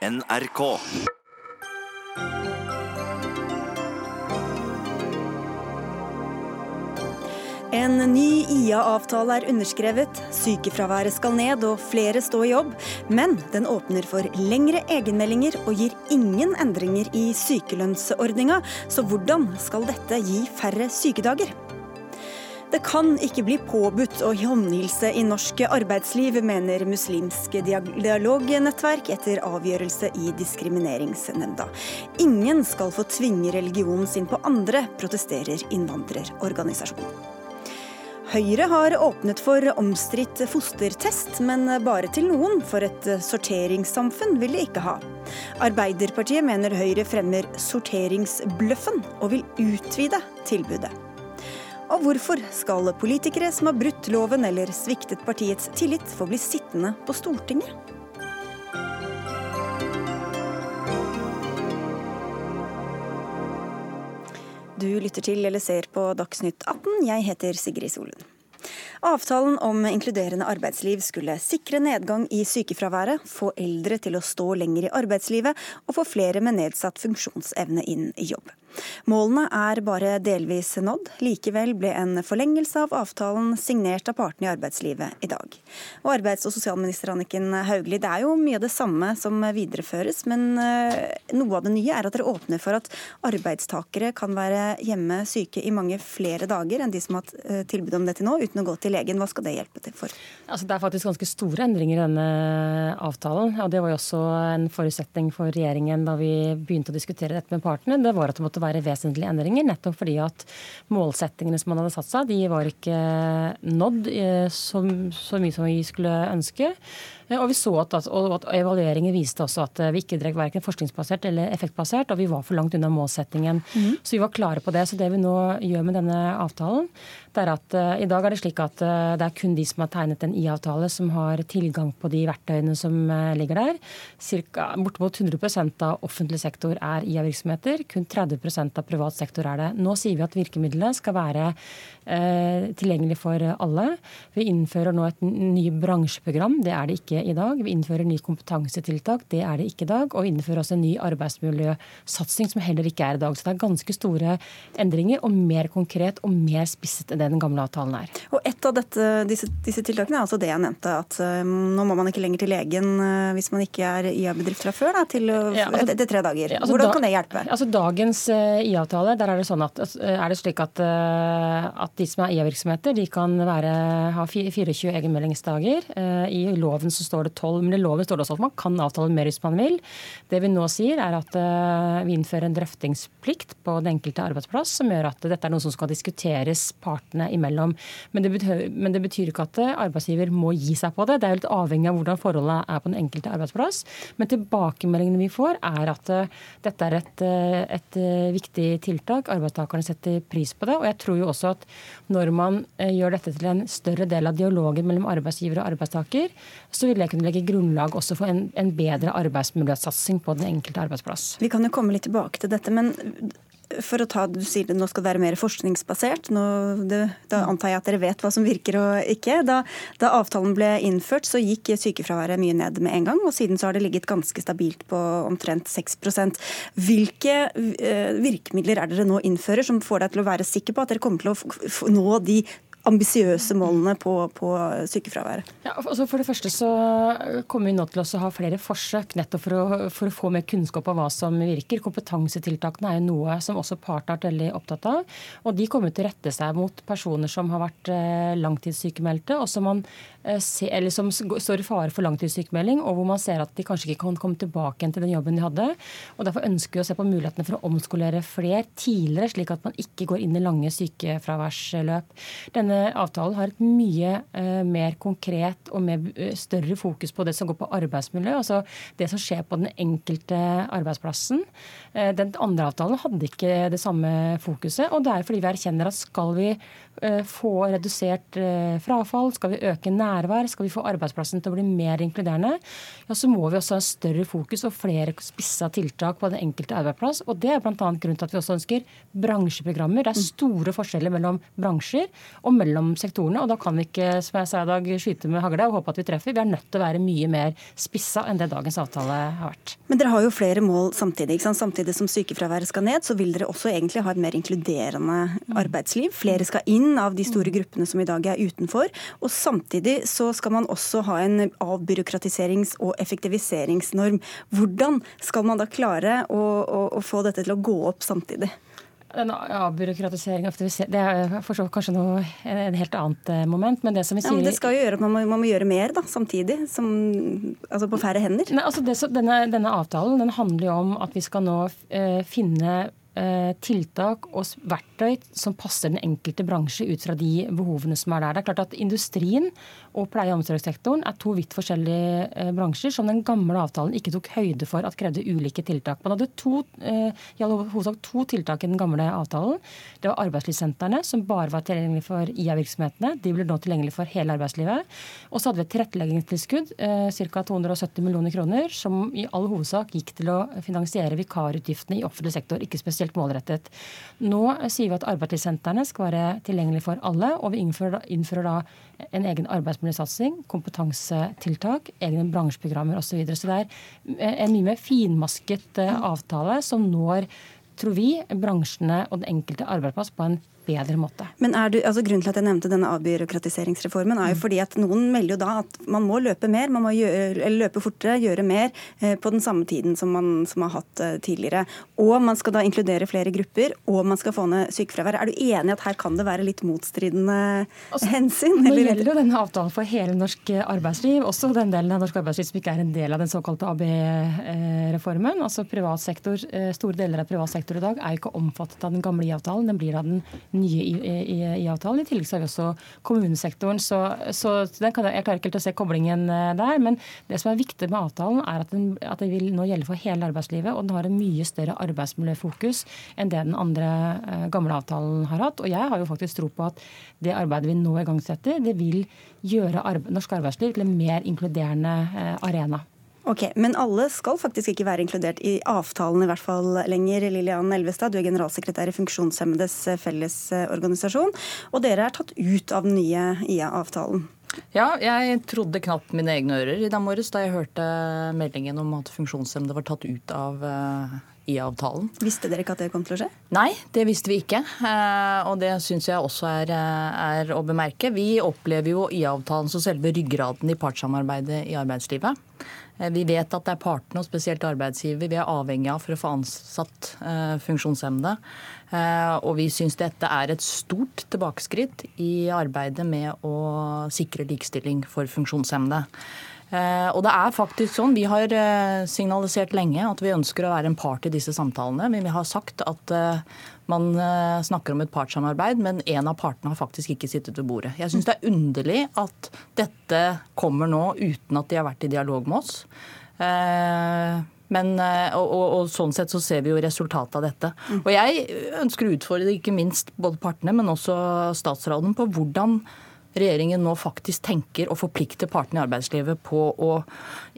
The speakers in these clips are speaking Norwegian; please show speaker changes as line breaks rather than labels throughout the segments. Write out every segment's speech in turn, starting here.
NRK.
En ny IA-avtale er underskrevet, sykefraværet skal ned og flere stå i jobb. Men den åpner for lengre egenmeldinger og gir ingen endringer i sykelønnsordninga. Så hvordan skal dette gi færre sykedager? Det kan ikke bli påbudt å håndhilse i norsk arbeidsliv, mener Muslimsk dialognettverk etter avgjørelse i Diskrimineringsnemnda. Ingen skal få tvinge religionen sin på andre, protesterer innvandrerorganisasjonen. Høyre har åpnet for omstridt fostertest, men bare til noen, for et sorteringssamfunn vil de ikke ha. Arbeiderpartiet mener Høyre fremmer sorteringsbløffen, og vil utvide tilbudet. Og hvorfor skal politikere som har brutt loven eller sviktet partiets tillit, få bli sittende på Stortinget? Du lytter til eller ser på Dagsnytt 18. Jeg heter Sigrid Solund. Avtalen om inkluderende arbeidsliv skulle sikre nedgang i sykefraværet, få eldre til å stå lenger i arbeidslivet og få flere med nedsatt funksjonsevne inn i jobb. Målene er bare delvis nådd. Likevel ble en forlengelse av avtalen signert av partene i arbeidslivet i dag. Og Arbeids- og sosialminister Anniken Hauglie, det er jo mye av det samme som videreføres, men eh, noe av det nye er at dere åpner for at arbeidstakere kan være hjemme syke i mange flere dager enn de som har hatt eh, tilbud om det til nå, uten å gå til legen. Hva skal det hjelpe til for?
Altså, det er faktisk ganske store endringer i denne avtalen. og Det var jo også en forutsetning for regjeringen da vi begynte å diskutere dette med partene. Det var at det måtte måtte være vesentlige endringer, nettopp fordi at målsettingene som man hadde satt seg, de var ikke nådd eh, så, så mye som vi skulle ønske. Og vi så at, og at Evalueringer viste også at eh, vi ikke drev verken forskningsbasert eller effektbasert, og vi var for langt unna målsettingen. Mm. Så vi var klare på det. Så det vi nå gjør med denne avtalen, det er at uh, i dag er det slik at uh, det er kun de som har tegnet en IA-avtale, som har tilgang på de verktøyene som uh, ligger der. Cirka, bortimot 100 av offentlig sektor er IA-virksomheter. Kun 30% av privat sektor er det. Nå sier vi at virkemidlene skal være tilgjengelig for alle. Vi innfører nå et ny bransjeprogram. Det er det ikke i dag. Vi innfører ny kompetansetiltak, det er det ikke i dag. Og vi innfører også en ny arbeidsmiljøsatsing som heller ikke er i dag. Så det er ganske store endringer, og mer konkret og mer spisset enn det den gamle avtalen er.
Og et av dette, disse, disse, tiltakene er altså det jeg nevnte, at uh, nå må man ikke lenger til legen uh, hvis man ikke er IA-bedrift fra før, da, til, uh, ja, altså, etter tre dager. Ja, altså, Hvordan kan det hjelpe?
Altså Dagens IA-avtale, der er det sånn at er det slik at, at de som er IA-virksomheter, de kan være, ha 24 egenmeldingsdager. I loven så står det 12, men i loven står det også at man kan avtale mer hvis man vil. Det vi nå sier er at uh, vi innfører en drøftingsplikt på den enkelte arbeidsplass, som gjør at dette er noe som skal diskuteres partene imellom. Men det, betyr, men det betyr ikke at arbeidsgiver må gi seg på det. Det er jo litt avhengig av hvordan forholdet er på den enkelte arbeidsplass. Men tilbakemeldingene vi får, er at uh, dette er et, et viktig tiltak. Arbeidstakerne setter pris på det. Og jeg tror jo også at når man gjør dette til en større del av dialogen mellom arbeidsgiver og arbeidstaker, så vil det kunne legge grunnlag også for en, en bedre arbeidsmiljøsatsing på den enkelte arbeidsplass.
Vi kan jo komme litt tilbake til dette, men for å ta, Du sier det nå skal det være mer forskningsbasert. Nå, det, da antar jeg at dere vet hva som virker og ikke. Da, da, avtalen ble innført, så gikk sykefraværet mye ned med en gang. og Siden så har det ligget ganske stabilt på omtrent 6% Hvilke uh, virkemidler er dere nå innfører som får deg til å være sikker på at dere kommer til å nå de ambisiøse målene på, på sykefraværet?
Ja, altså for det første så kommer vi nå til å ha flere forsøk nettopp for å, for å, få mer kunnskap om hva som virker. Kompetansetiltakene er jo noe som også partene er veldig opptatt av. Og de kommer til å rette seg mot personer som har vært eh, langtidssykemeldte, og som, man, eh, se, som står i fare for langtidssykemelding, og hvor man ser at de kanskje ikke kan komme tilbake igjen til den jobben de hadde. Og Derfor ønsker vi å se på mulighetene for å omskolere flere tidligere, slik at man ikke går inn i lange sykefraværsløp. Denne avtalen har et mye uh, mer konkret og mer, uh, større fokus på det som går på arbeidsmiljø. Altså det som skjer på den enkelte arbeidsplassen. Den andre avtalen hadde ikke det samme fokuset. Og det er fordi vi erkjenner at skal vi få redusert frafall, skal vi øke nærvær, skal vi få arbeidsplassen til å bli mer inkluderende, ja, så må vi også ha større fokus og flere spissa tiltak på den enkelte arbeidsplass. Og Det er bl.a. grunnen til at vi også ønsker bransjeprogrammer. Det er store forskjeller mellom bransjer og mellom sektorene. og Da kan vi ikke som jeg sa i dag, skyte med hagle og håpe at vi treffer. Vi er nødt til å være mye mer spissa enn det dagens avtale har vært.
Men dere har jo flere mål samtidig. ikke sant? Samtidig som sykefraværet skal ned, så vil dere også egentlig ha et mer inkluderende arbeidsliv. Flere skal inn av de store gruppene som i dag er utenfor. Og samtidig så skal man også ha en avbyråkratiserings- og effektiviseringsnorm. Hvordan skal man da klare å, å, å få dette til å gå opp samtidig?
Den avbyråkratisering det er kanskje noe, en helt annet eh, moment. Men det som vi sier...
Ja, det skal jo gjøre at man må, man må gjøre mer da, samtidig, som, altså på færre hender.
Nei, altså det, denne, denne, avtalen den handler jo om at vi skal nå eh, finne tiltak og verktøy som passer den enkelte bransje ut fra de behovene som er der. Det er klart at Industrien og pleie- og omsorgssektoren er to vidt forskjellige eh, bransjer som den gamle avtalen ikke tok høyde for at krevde ulike tiltak. Man hadde to, eh, i all hovedsak to tiltak i den gamle avtalen. Det var arbeidslivssentrene, som bare var tilgjengelige for IA-virksomhetene. De ble nå tilgjengelige for hele arbeidslivet. Og så hadde vi et tilretteleggingstilskudd, ca. 270 millioner kroner, som i all hovedsak gikk til å finansiere vikarutgiftene i offentlig sektor. ikke spesielt spesielt målrettet. Nå sier vi at arbeidslivssentrene skal være tilgjengelige for alle, og vi innfører, innfører da en egen arbeidsmiljøsatsing, kompetansetiltak, egne bransjeprogrammer osv. Så, videre. så det er en mye mer finmasket eh, avtale som når tror vi, bransjene og den enkelte arbeidsplass på en bedre måte.
Men er du, altså Grunnen til at jeg nevnte denne avbyråkratiseringsreformen, er jo mm. fordi at noen melder jo da at man må løpe mer, man må gjøre, løpe fortere, gjøre mer eh, på den samme tiden som man som har hatt eh, tidligere. Og man skal da inkludere flere grupper, og man skal få ned sykefraværet. Er du enig i at her kan det være litt motstridende altså, hensyn?
Nå gjelder jo denne avtalen for hele norsk arbeidsliv, også den delen av norsk arbeidsliv som ikke er en del av den såkalte AB-reformen. Altså privat sektor, eh, Store deler av privat sektor i dag er ikke omfattet av den gamle IA-avtalen, den blir av den nye i, avtalen. I tillegg så har vi også kommunesektoren. Så, så jeg, jeg, klarer ikke helt å se koblingen eh, der. Men det som er viktig med avtalen, er at, den, at det vil nå gjelde for hele arbeidslivet. Og den har en mye større arbeidsmiljøfokus enn det den andre eh, gamle avtalen har hatt. Og jeg har jo faktisk tro på at det arbeidet vi nå igangsetter, det vil gjøre arbe norsk arbeidsliv til en mer inkluderende eh, arena.
Ok, Men alle skal faktisk ikke være inkludert i avtalen i hvert fall lenger. Lillian Elvestad, du er generalsekretær i Funksjonshemmedes Fellesorganisasjon. Og dere er tatt ut av den nye IA-avtalen.
Ja, jeg trodde knapt mine egne ører i dag morges da jeg hørte meldingen om at funksjonshemmede var tatt ut av eh, IA-avtalen.
Visste dere ikke at det kom til å skje?
Nei, det visste vi ikke. Eh, og det syns jeg også er, eh, er, å bemerke. Vi opplever jo IA-avtalen som selve ryggraden i partssamarbeidet i arbeidslivet. Eh, vi vet at det er partene, og spesielt arbeidsgiver, vi er avhengig av for å få ansatt eh, funksjonshemmede. Eh, og vi syns dette er et stort tilbakeskritt i arbeidet med å sikre likestilling for funksjonshemmede. Og det er faktisk sånn, Vi har signalisert lenge at vi ønsker å være en part i disse samtalene. Men vi har sagt at man eh, snakker om et partssamarbeid, men en av partene har faktisk ikke sittet ved bordet. Jeg syns det er underlig at dette kommer nå uten at de har vært i dialog med oss. Eh, men, eh, og, og, og, sånn sett så ser vi jo resultatet av dette. Mm. Og jeg ønsker å utfordre ikke minst både partene, men også statsråden på hvordan regjeringen nå faktisk tenker å forplikte partene i arbeidslivet på å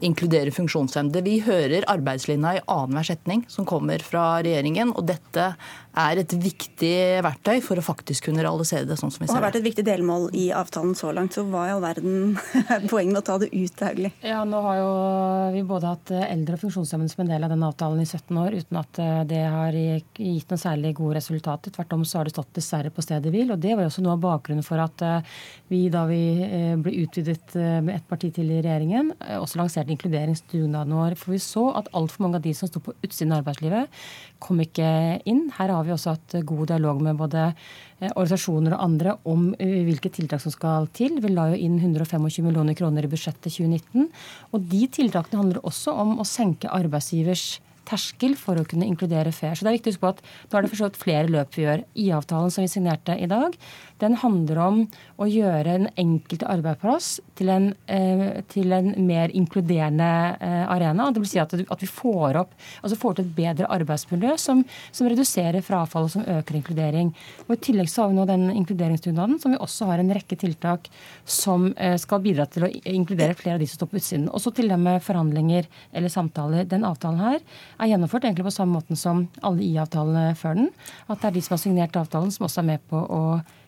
inkludere funksjonshemmede. Vi hører arbeidslinja i annenhver setning som kommer fra regjeringen, og dette er et viktig verktøy for å faktisk kunne realisere det sånn som vi ser det.
Og har vært et viktig delmål i avtalen så langt, så hva i all verden er poenget med å ta det ut, Hauglie?
Ja, nå har jo vi både hatt eldre og funksjonshemmede som en del av denne avtalen i 17 år, uten at eh, det har gitt noen særlig gode resultater. Tvert om så har det stått dessverre på stedet hvil. Og det var jo også noe av bakgrunnen for at eh, vi da vi eh, ble utvidet med ett parti til i regjeringen, også lanserte inkluderingsdugnaden vår. For vi så at altfor mange av de som sto på utsiden av arbeidslivet, kom ikke inn. Her har vi også hatt god dialog med både eh, organisasjoner og andre om eh, hvilke tiltak som skal til. Vi la jo inn 125 millioner kroner i budsjettet 2019. Og de tiltakene handler også om å senke arbeidsgivers terskel for å kunne inkludere fair. Så det er viktig å huske på at nå er det forstått flere løp vi gjør. IA-avtalen som vi signerte i dag, den handler om å gjøre den enkelte arbeidsplass til en, eh, til en mer inkluderende eh, arena. Det vil si at, vi får, opp, altså får til et bedre arbeidsmiljø som, som reduserer frafall og som øker inkludering. Og I tillegg så har vi nå den inkluderingsdugnaden som vi også har en rekke tiltak som eh, skal bidra til å inkludere flere av de som står på utsiden. Også til det med forhandlinger eller samtaler. Den avtalen her er gjennomført egentlig på samme måten som alle IA-avtalene før den. At det er de som har signert avtalen, som også er med på å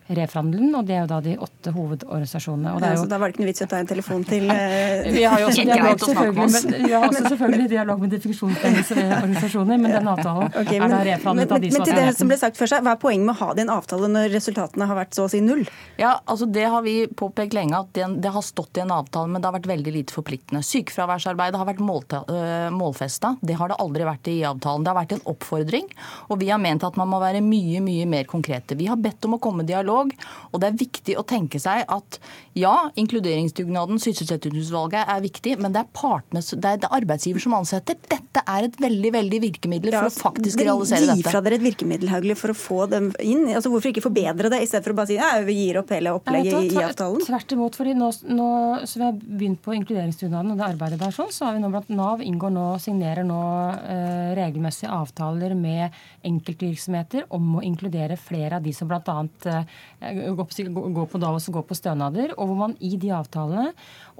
reforhandelen, og det er jo da de åtte hovedorganisasjonene.
Og det er jo... Ja, så da var det ikke noe vits i å ta en telefon til
uh... Vi har jo også dialog, selvfølgelig, med, vi har også selvfølgelig dialog med de definisjonsorganisasjoner, men den avtalen okay, men, er da reforhandlet av de
som Men til det som ble sagt først, seg, Hva er poenget med å ha det i en avtale når resultatene har vært så å si null?
Ja, altså Det har vi påpekt lenge, at det, det har stått i en avtale, men det har vært veldig lite forpliktende. Sykefraværsarbeidet har vært øh, målfesta. Det har det aldri vært i avtalen. Det har vært en oppfordring, og vi har ment at man må være mye, mye mer konkrete. Vi har bedt om å komme i dialog dialog. Og det er viktig å tenke seg at ja, inkluderingsdugnaden, sysselsettingsutvalget er viktig, men det er partene, det er arbeidsgiver som ansetter. Dette er et veldig veldig virkemiddel for ja, å faktisk realisere dette.
Gi fra dere et virkemiddel Haugli, for å få dem inn. Altså, hvorfor ikke forbedre det, i stedet for å bare si ja, vi gir opp hele opplegget i avtalen?
Tvert imot. fordi nå, nå, så Vi har begynt på inkluderingsdugnaden og det arbeidet der. sånn, så har vi nå blant Nav inngår nå, signerer nå eh, regelmessige avtaler med enkeltvirksomheter om å inkludere flere av de som bl.a. Eh, gå på Davos og gå på stønader, og hvor man i de avtalene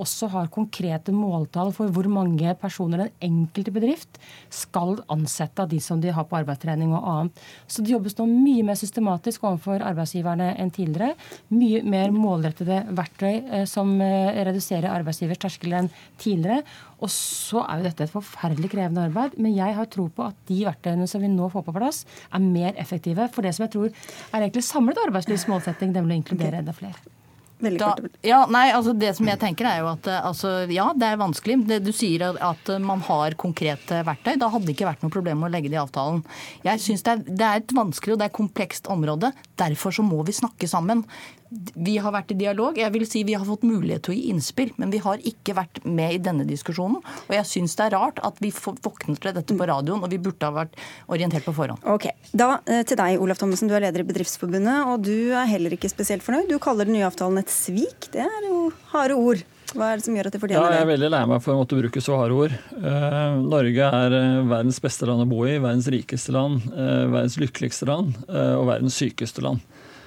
også har konkrete måltall for hvor mange personer den enkelte bedrift skal ansette av de som de har på arbeidstrening og annet. Så det jobbes nå mye mer systematisk overfor arbeidsgiverne enn tidligere. Mye mer målrettede verktøy eh, som eh, reduserer arbeidsgivers terskel enn tidligere. Og så er jo dette et forferdelig krevende arbeid, men jeg har tro på at de verktøyene som vi nå får på plass, er mer effektive for det som jeg tror er egentlig samlet arbeidslivs målsetting, nemlig å inkludere enda flere.
Da, ja, nei, altså Det som jeg tenker er jo at eh, altså, ja, det er vanskelig. Det, du sier at man har konkrete verktøy. Da hadde det ikke vært noe problem å legge det i avtalen. Jeg synes det er, det er et vanskelig og det er komplekst område. Derfor så må vi snakke sammen. Vi har vært i dialog. Jeg vil si Vi har fått mulighet til å gi innspill, men vi har ikke vært med i denne diskusjonen. Og jeg syns det er rart at vi våkner til dette på radioen, og vi burde ha vært orientert på forhånd.
Ok, Da eh, til deg, Olaf Thommessen. Du er leder i Bedriftsforbundet, og du er heller ikke spesielt fornøyd. Du kaller den nye avtalen et svik. Det er jo harde ord. Hva er det som gjør at de fortjener
det? Ja, jeg er veldig lei meg for å måtte bruke så harde ord. Uh, Norge er uh, verdens beste land å bo i, verdens rikeste land, uh, verdens lykkeligste land og verdens sykeste land.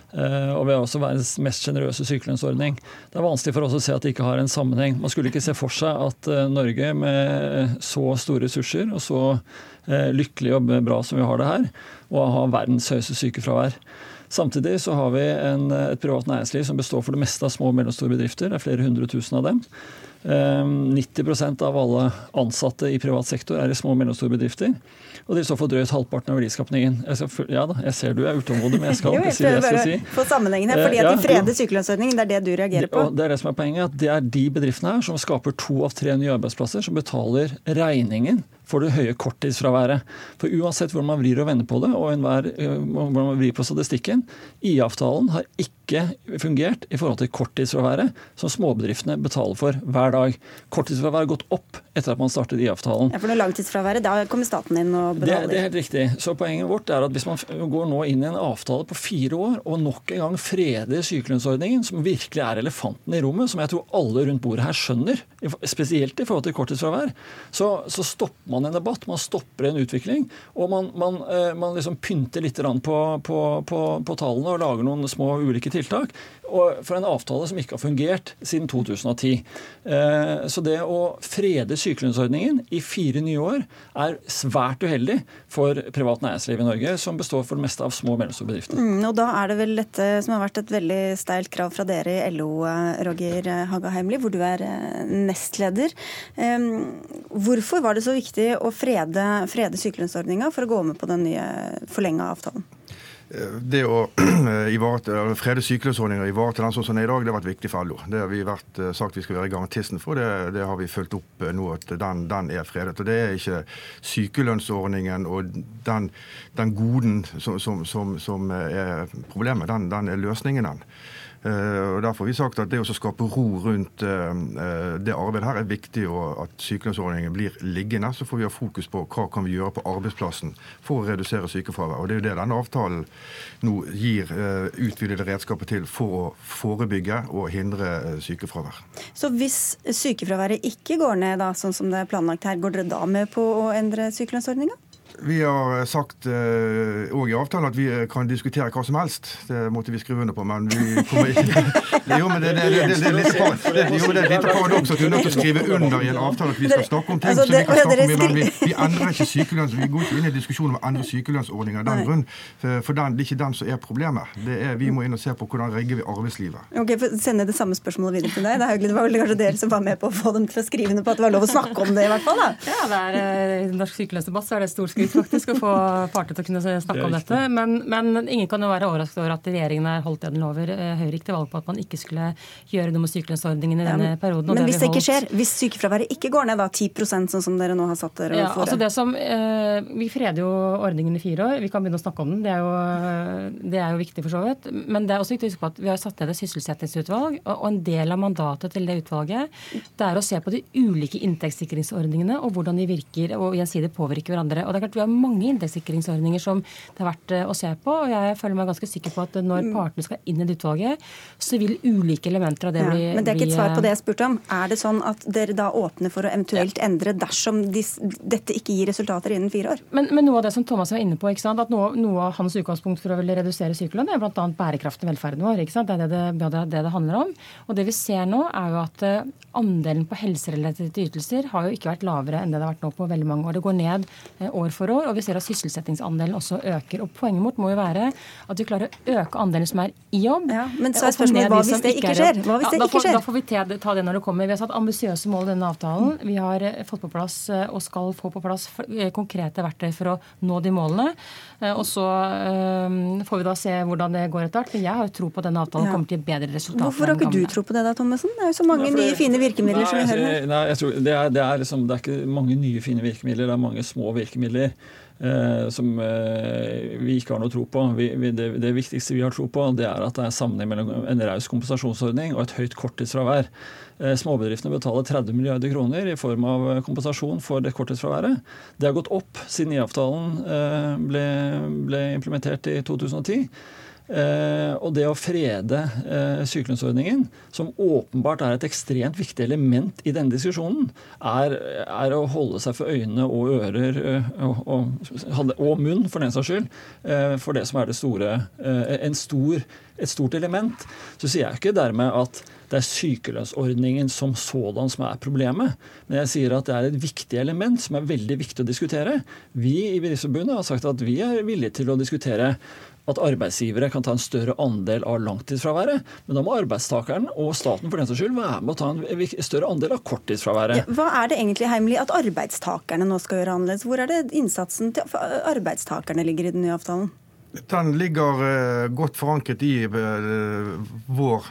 Eh, og vi har også verdens mest sjenerøse sykelønnsordning. Det er vanskelig for oss å se at det ikke har en sammenheng. Man skulle ikke se for seg at eh, Norge med så store ressurser og så eh, lykkelig og bra som vi har det her, og har verdens høyeste sykefravær. Samtidig så har vi en, et privat næringsliv som består for det meste av små og mellomstore bedrifter. Det er flere hundre tusen av dem. 90% av alle ansatte i privat sektor er i små og mellomstore bedrifter. Og de står for drøyt halvparten av verdiskapningen. Skal, ja da, jeg ser du er utålmodig, men jeg skal ikke si det jeg skal si.
Få sammenhengen her, fordi at De freder sykelønnsordningen, det er det du reagerer på?
Det er det som er poenget. at Det er de bedriftene her som skaper to av tre nye arbeidsplasser, som betaler regningen for det høye korttidsfraværet. For uansett hvor man vrir og vender på det, og enhver, hvordan hvor man vrir på statistikken, IA-avtalen har ikke fungert i forhold til korttidsfraværet, som småbedriftene betaler for hver dag. Korttidsfraværet har gått opp etter at man startet IA-avtalen.
Ja, for når langtidsfraværet, da kommer staten inn og betaler?
Det, det, er helt riktig. Så poenget vårt er at hvis man går nå inn i en avtale på fire år, og nok en gang freder sykelønnsordningen, som virkelig er elefanten i rommet, som jeg tror alle rundt bordet her skjønner, spesielt i forhold til korttidsfravær, så, så stopper man man en debatt, man stopper en utvikling. Og man, man, eh, man liksom pynter litt på, på, på, på, tallene og lager noen små ulike tiltak. For en avtale som ikke har fungert siden 2010. Eh, så det å frede sykelønnsordningen i fire nye år er svært uheldig for privat næringsliv i Norge, som består for det meste av små og mellomstore bedrifter.
Mm, og da er det vel dette som har vært et veldig steilt krav fra dere i LO, eh, Roger Haga Heimli, hvor du er nestleder. Hvorfor var det så viktig å frede, frede sykelønnsordninga for å gå med på den nye forlenga avtalen?
Det å ivareta, frede sykelønnsordninga og ivareta den sånn som den er i dag, det har vært viktig for LO. Det har vi vært eh, sagt vi skal være garantisten for. Det, det har vi fulgt opp eh, nå, at den, den, er fredet. Og det er ikke sykelønnsordningen og den, den goden som, som, som, som, er problemet. Den, den er løsningen, den. Eh, og Derfor har vi sagt at det å skape ro rundt det arbeidet her er viktig, og at sykelønnsordningen blir liggende. Så får vi ha fokus på hva kan vi gjøre på arbeidsplassen for å redusere sykefravær. Og Det er jo det denne avtalen nå gir utvidede redskaper til for å forebygge og hindre sykefravær.
Så hvis sykefraværet ikke går ned, da, sånn som det er planlagt her, går dere da med på å endre sykelønnsordninga?
Vi har sagt òg uh, i avtalen at vi kan diskutere hva som helst. Det måtte vi skrive under på, men vi kommer ikke Jo, men det, det, det, det, det er et lite paradoks at du er nødt til å skrive under i en avtale at vi skal snakke om ting altså, som vi kan snakke om, men vi, vi endrer ikke sykelønns... Vi går ikke inn i diskusjonen om å endre sykelønnsordninger av den grunn, for den, det er ikke den som er problemet. Det er, vi må inn og se på hvordan rigger vi arbeidslivet.
Ok, for Sende det samme spørsmålet videre til deg. Det, er, det var vel kanskje dere som var med på å få dem til å skrive under på at det var lov å snakke om det, i hvert fall? da?
Ja, det er, I eh, norsk sykelønnsdebatt så er det stor skritt faktisk å få partene til å kunne snakke om dette. Men, men, ingen kan jo være overrasket over at regjeringen har holdt det den lover. Eh, Høyre gikk til valg på at man ikke skulle gjøre noe med sykelønnsordningen i ja, denne perioden.
Men hvis det ikke skjer, hvis sykefraværet ikke går ned da 10% sånn som dere nå har satt dere
ja, altså det som, eh, Vi freder jo ordningen i fire år. Vi kan begynne å snakke om den. Det er jo, det er jo viktig for så vidt. Men det er også viktig å huske på at vi har satt ned et sysselsettingsutvalg. Og en del av mandatet til det utvalget det er å se på de ulike inntektssikringsordningene og hvordan de virker og gjensidig påvirker hverandre. Og det er klart Vi har mange inntektssikringsordninger som det er verdt eh, å se på. og Jeg føler meg ganske sikker på at når mm. partene skal inn i det utvalget, så vil ulike elementer av det ja, bli
Men det er ikke et svar på det jeg spurte om. Er det sånn at dere da åpner for å eventuelt endre dersom de, dette ikke gir resultater innen fire år?
Men, men, noe av det som Thomas var inne på, at noe, noe av hans utgangspunkt for å ville redusere sykelønn er bl.a. bærekraften i velferden vår. Det er det det, det det, handler om. Og det vi ser nå, er jo at eh, andelen på helserelaterte ytelser har jo ikke vært lavere enn det det har vært nå på veldig mange år. Det går ned eh, år for år, og vi ser at sysselsettingsandelen også øker. Og Poenget vårt må jo være at vi klarer å øke andelen som er i jobb.
Ja, men så er spørsmålet hva hvis det ikke skjer? Hva hvis det ikke skjer?
Da får vi ta det når det kommer. Vi har satt ambisiøse mål i denne avtalen. Vi har eh, fått på plass og skal få på plass konkrete verktøy for å nå de målene. Og så får vi da se hvordan det går etter hvert. Men jeg har jo tro på at denne avtalen kommer til å gi bedre resultater.
Hvorfor har ikke du tro på det da, Thommessen? Det er jo så mange nye fine virkemidler nei, som vi hører.
Nei, jeg tror det er, det, er liksom, det er ikke mange nye fine virkemidler, det er mange små virkemidler. Eh, som eh, vi ikke har noe tro på. Vi, vi, det, det, viktigste vi har tro på, det er at det er sammenheng mellom en raus kompensasjonsordning og et høyt korttidsfravær. Eh, småbedriftene betaler 30 milliarder kroner i form av kompensasjon for det korttidsfraværet. Det har gått opp siden IA-avtalen ble, ble implementert i 2010. Eh, og det å frede eh, sykelønnsordningen, som åpenbart er et ekstremt viktig element i denne diskusjonen, er, er å holde seg for øyne og ører eh, og, og, og, munn, for den saks skyld, eh, for det som er det store, eh, stor, et stort element. Så sier jeg ikke dermed at det er sykelønnsordningen som sådan som er problemet. Men jeg sier at det er et viktig element som er veldig viktig å diskutere. Vi i Bedriftsforbundet har sagt at vi er villige til å diskutere at arbeidsgivere kan ta en større andel av langtidsfraværet. Men da må arbeidstakeren og staten for den saks skyld være med å ta en større andel av korttidsfraværet.
Ja, hva er det egentlig heimelig at arbeidstakerne nå skal gjøre annerledes? Hvor er det innsatsen til arbeidstakerne ligger i den nye avtalen?
Den ligger godt forankret i vår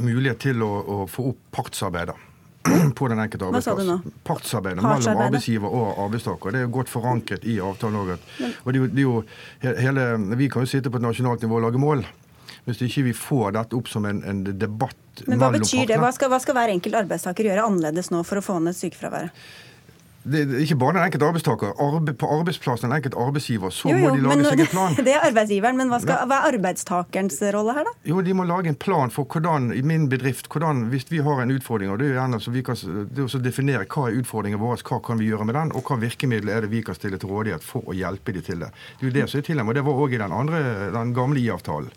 mulighet til å, å få opp partsarbeidet. på den enkelte arbeidsplass. Partsarbeidet mellom arbeidsgiver og arbeidstaker. Det er godt forankret i avtalen òg. Og det jo, hele, vi kan jo sitte på et nasjonalt nivå og lage mål. Hvis ikke vi får dette opp som en, en debatt
Men Hva betyr det? Hva skal, hva skal hver enkelt arbeidstaker gjøre annerledes nå for å få ned sykefraværet?
Det er ikke bare den enkelte arbeidstaker. Arbe, på arbeidsplassen den enkelte arbeidsgiver. Så jo, jo, må de lage seg en plan.
Det er arbeidsgiveren, men hva, skal, hva, er arbeidstakerens rolle her, da?
Jo, De må lage en plan for hvordan, i min bedrift, hvordan, hvis vi har en utfordring, og det er jo gjerne så vi kan, det er å definere hva er utfordringen vår, hva kan vi gjøre med den, og hva virkemidler er det vi kan stille til rådighet for å hjelpe de til det. Det er jo det som er tilnærmet, og det var òg i den, andre, den gamle I-avtalen.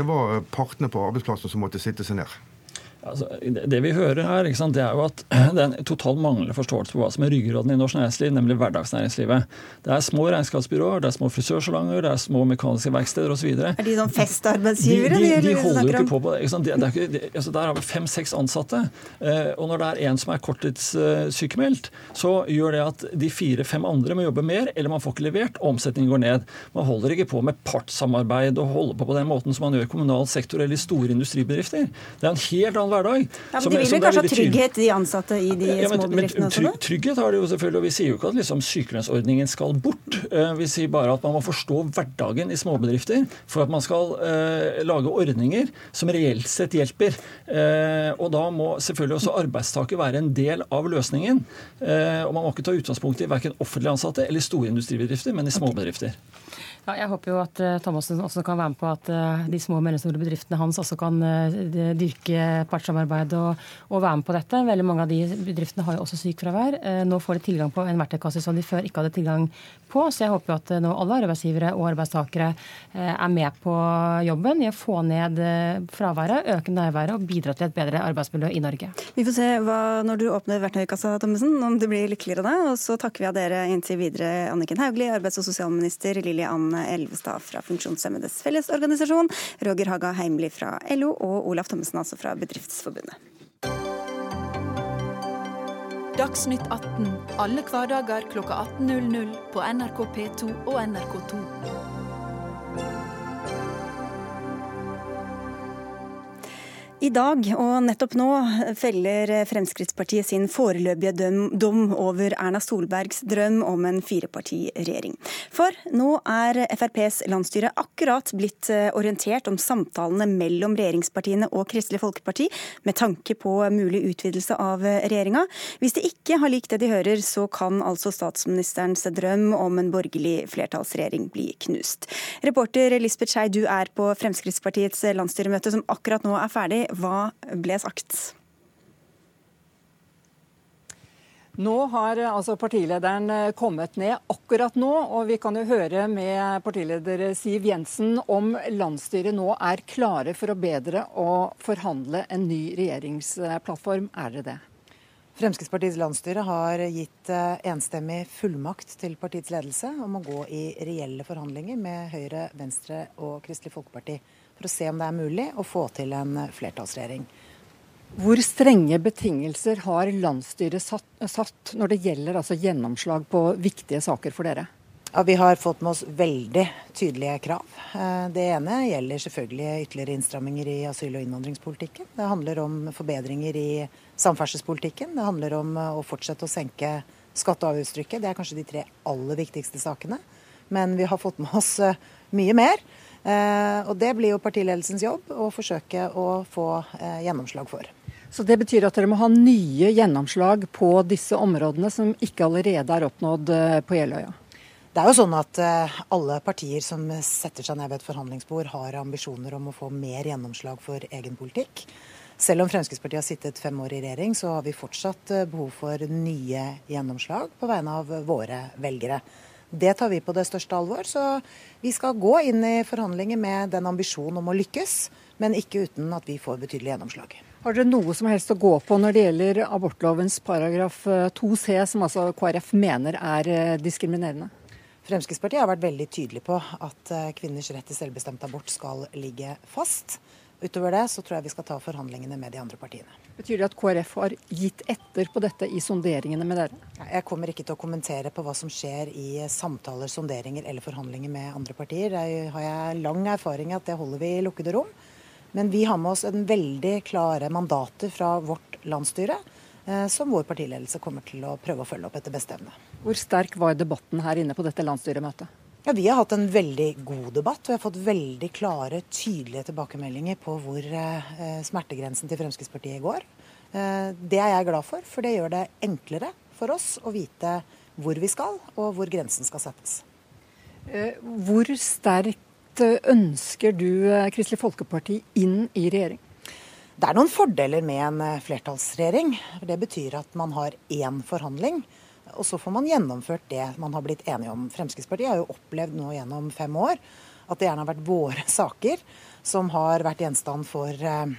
Det var partene på arbeidsplassen som måtte sitte seg ned.
Altså, det vi hører her, sant, det er jo at det er en total manglende forståelse på hva som er ryggraden i norsk næringsliv, nemlig hverdagsnæringslivet. Det er små regnskapsbyråer, det er små frisørsalonger, det er små mekaniske verksteder osv.
Er de sånn festarbeidsgivere?
De, de, de, de holder ikke på på det. det, det ikke, altså, der har vi fem-seks ansatte. Eh, og når det er en som er korttidssykemeldt, så gjør det at de fire-fem andre må jobbe mer, eller man får ikke levert, omsetningen går ned. Man holder ikke på med partssamarbeid og holder på på den måten som man gjør i kommunal sektor eller i store industribedrifter. Det er en helt annen hverdag.
Ja, men De vil jo kanskje ha trygghet, de ansatte i de ja, men, små bedriftene også?
trygg, trygghet har de jo selvfølgelig, og vi sier jo ikke at liksom, sykelønnsordningen skal bort. Eh, vi sier bare at man må forstå hverdagen i småbedrifter for at man skal eh, lage ordninger som reelt sett hjelper. Eh, og da må selvfølgelig også arbeidstaker være en del av løsningen. Eh, og man må ikke ta utgangspunkt i verken offentlig ansatte eller store industribedrifter, men i småbedrifter.
Ja, jeg håper jo at uh, Thomassen også kan være med på at uh, de små og mellomstore bedriftene hans også kan uh, dyrke partssamarbeid og, og, være med på dette. Veldig mange av de bedriftene har jo også sykefravær. nå får de tilgang på en verktøykasse som de før ikke hadde tilgang på. Så jeg håper jo at nå alle arbeidsgivere og arbeidstakere er med på jobben i å få ned fraværet, øke nærværet og bidra til et bedre arbeidsmiljø i Norge.
Vi får se hva, når du åpner verktøykassa, Thommessen, om du blir lykkeligere det. Og så takker vi av dere inntil videre, Anniken Hauglie, arbeids- og sosialminister, Lilly Anne Elvestad fra Funksjonshemmedes Fellesorganisasjon, Roger Haga Heimli fra LO og Olaf Thommessen altså fra Bedriftsforbundet.
Dagsnytt 18 alle hverdager kl 18.00 på NRK P2 og NRK2.
I dag og nettopp nå feller Fremskrittspartiet sin foreløpige dom over Erna Solbergs drøm om en firepartiregjering. For nå er FrPs landsstyre akkurat blitt eh, orientert om samtalene mellom regjeringspartiene og Kristelig Folkeparti med tanke på mulig utvidelse av regjeringa. Hvis de ikke har likt det de hører, så kan altså statsministerens drøm om en borgerlig flertallsregjering bli knust. Reporter Lisbeth Skei, du er på Fremskrittspartiets landsstyremøte som akkurat nå er ferdig. Hva ble sagt?
Nå har altså partilederen eh, kommet ned akkurat nå, og vi kan jo høre med partileder Siv Jensen om landsstyret nå er klare for å bedre og forhandle en ny regjeringsplattform. Er dere det?
Fremskrittspartiets landsstyre har gitt eh, enstemmig fullmakt til partiets ledelse om å gå i reelle forhandlinger med Høyre, Venstre og Kristelig Folkeparti for å se om det er mulig å få til en flertallsregjering.
Hvor strenge betingelser har landsstyret satt, satt når det gjelder altså gjennomslag på viktige saker for dere?
Ja, Vi har fått med oss veldig tydelige krav. Eh, det ene gjelder selvfølgelig ytterligere innstramminger i asyl- og innvandringspolitikken. Det handler om forbedringer i samferdselspolitikken. Det handler om å fortsette å senke skatte- og avgiftstrykket. Det er kanskje de tre aller viktigste sakene. Men vi har fått med oss eh, mye mer. Eh, og Det blir jo partiledelsens jobb å forsøke å få eh, gjennomslag for.
Så Det betyr at dere må ha nye gjennomslag på disse områdene som ikke allerede er oppnådd eh, på Jeløya?
Det er jo sånn at alle partier som setter seg ned ved et forhandlingsbord, har ambisjoner om å få mer gjennomslag for egen politikk. Selv om Fremskrittspartiet har sittet fem år i regjering, så har vi fortsatt behov for nye gjennomslag på vegne av våre velgere. Det tar vi på det største alvor. Så vi skal gå inn i forhandlinger med den ambisjonen om å lykkes, men ikke uten at vi får betydelig gjennomslag.
Har dere noe som helst å gå på når det gjelder abortlovens paragraf 2c, eh, som altså KrF mener er eh, diskriminerende?
Fremskrittspartiet har vært veldig tydelig på at eh, kvinners rett til selvbestemt abort skal ligge fast. Utover det så tror jeg vi skal ta forhandlingene med de andre partiene.
Betyr det at KrF har gitt etter på dette i sonderingene med dere?
Jeg kommer ikke til å kommentere på hva som skjer i samtaler, sonderinger eller forhandlinger med andre partier. Der har jeg lang erfaring i at det holder vi i lukkede rom. Men vi har med oss en veldig klare mandater fra vårt landsstyre, eh, som vår partiledelse kommer til å prøve å følge opp etter beste evne.
Hvor sterk var debatten her inne på dette landsstyremøtet?
Ja, Vi har hatt en veldig god debatt, og vi har fått veldig klare, tydelige tilbakemeldinger på hvor eh, smertegrensen til Fremskrittspartiet går. Eh, det er jeg glad for, for det gjør det enklere for oss å vite hvor vi skal, og hvor grensen skal settes.
Eh, hvor sterkt ønsker du eh, Kristelig Folkeparti inn i regjering?
Det er noen fordeler med en eh, flertallsregjering. Det betyr at man har én forhandling og så får man gjennomført det man har blitt enige om. Fremskrittspartiet har jo opplevd nå gjennom fem år at det gjerne har vært våre saker som har vært gjenstand for eh,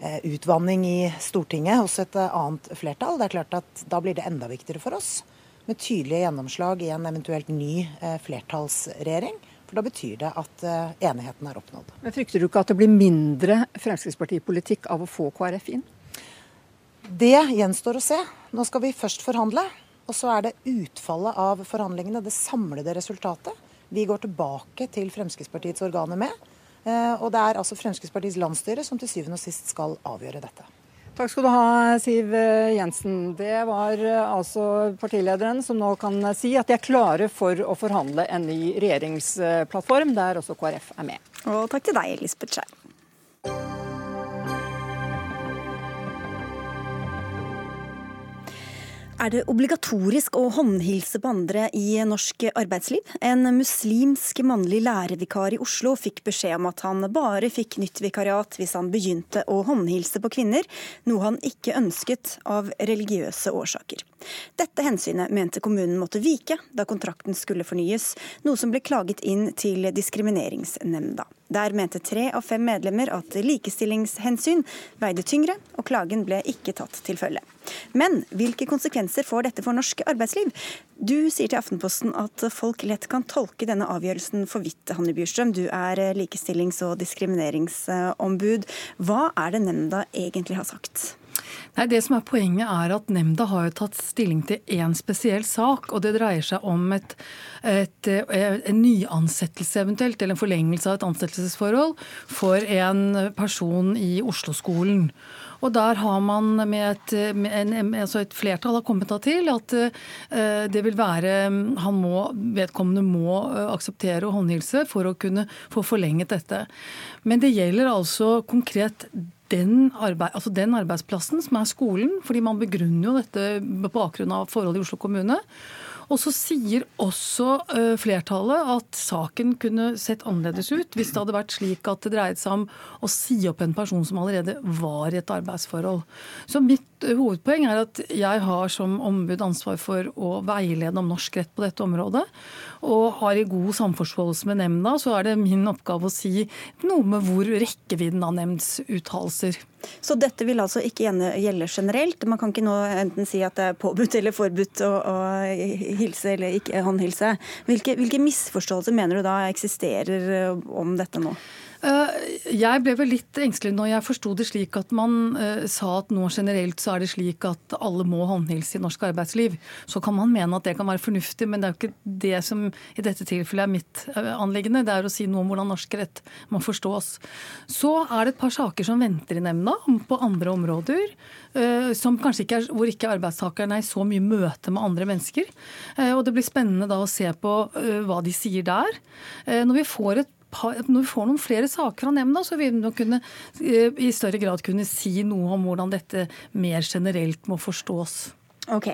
eh, utvanning i Stortinget hos et eh, annet flertall. Det er klart at Da blir det enda viktigere for oss med tydelige gjennomslag i en eventuelt ny flertallsregjering. For da betyr det at enigheten er oppnådd.
Men Frykter du ikke at det blir mindre Fremskrittspartipolitikk av å få KrF inn?
Det gjenstår å se. Nå skal vi først forhandle. Og så er det utfallet av forhandlingene, det samlede resultatet, vi går tilbake til Fremskrittspartiets organer med. Og det er altså Fremskrittspartiets landsstyre som til syvende og sist skal avgjøre dette.
Takk skal du ha, Siv Jensen. Det var altså partilederen som nå kan si at de er klare for å forhandle en ny regjeringsplattform, der også KrF er med.
Og takk til deg, Lisbeth Skei. Er det obligatorisk å håndhilse på andre i norsk arbeidsliv? En muslimsk mannlig lærervikar i Oslo fikk beskjed om at han bare fikk nytt vikariat hvis han begynte å håndhilse på kvinner, noe han ikke ønsket av religiøse årsaker. Dette hensynet mente kommunen måtte vike da kontrakten skulle fornyes, noe som ble klaget inn til Diskrimineringsnemnda. Der mente tre av fem medlemmer at likestillingshensyn veide tyngre, og klagen ble ikke tatt til følge. Men hvilke konsekvenser får dette for norsk arbeidsliv? Du sier til Aftenposten at folk lett kan tolke denne avgjørelsen for vidt, Hanne Bjurstrøm. Du er likestillings- og diskrimineringsombud. Hva er det nemnda egentlig har sagt?
Nei, det som er Poenget er at nemnda har jo tatt stilling til én spesiell sak. og Det dreier seg om et, et, en nyansettelse eventuelt, eller en forlengelse av et ansettelsesforhold for en person i Oslo-skolen. Og der har man med et, med en, altså et flertall har kommet til at uh, det vil være han må, Vedkommende må uh, akseptere å håndhilse for å kunne få forlenget dette. Men det gjelder altså konkret den, arbeid, altså den, arbeidsplassen som er skolen, fordi man begrunner jo dette på bakgrunn av forhold i Oslo kommune. Og så sier også uh, flertallet at saken kunne sett annerledes ut hvis det hadde vært slik at det dreide seg om å si opp en person som allerede var i et arbeidsforhold. Så mitt uh, hovedpoeng er at jeg har som ombud ansvar for å veilede om norsk rett på dette området. Og har i god samforståelse med nemnda, så er det min oppgave å si noe med hvor rekkevidden av nemndsuttalelser
så dette vil altså ikke gjelde generelt? Man kan ikke nå enten si at det er påbudt eller forbudt å, å hilse eller ikke håndhilse. Hvilke, hvilke misforståelser mener du da eksisterer om dette nå?
Eh, jeg ble vel litt engstelig når jeg forsto det slik at man uh, sa at nå generelt så er det slik at alle må håndhilse i norsk arbeidsliv. Så kan man mene at det kan være fornuftig, men det er jo ikke det som i dette tilfellet er mitt uh, anliggende. Det er å si noe om hvordan norsk rett må forstås. Så er det et par saker som venter i nemnda på andre områder. Som kanskje ikke er, hvor ikke arbeidstakerne er i så mye møte med andre mennesker. Og det blir spennende da å se på hva de sier der. Når vi får et når vi får noen flere saker fra nemnda, så vil vi nok kunne, eh, i større grad kunne si noe om hvordan dette mer generelt må forstås.
Ok.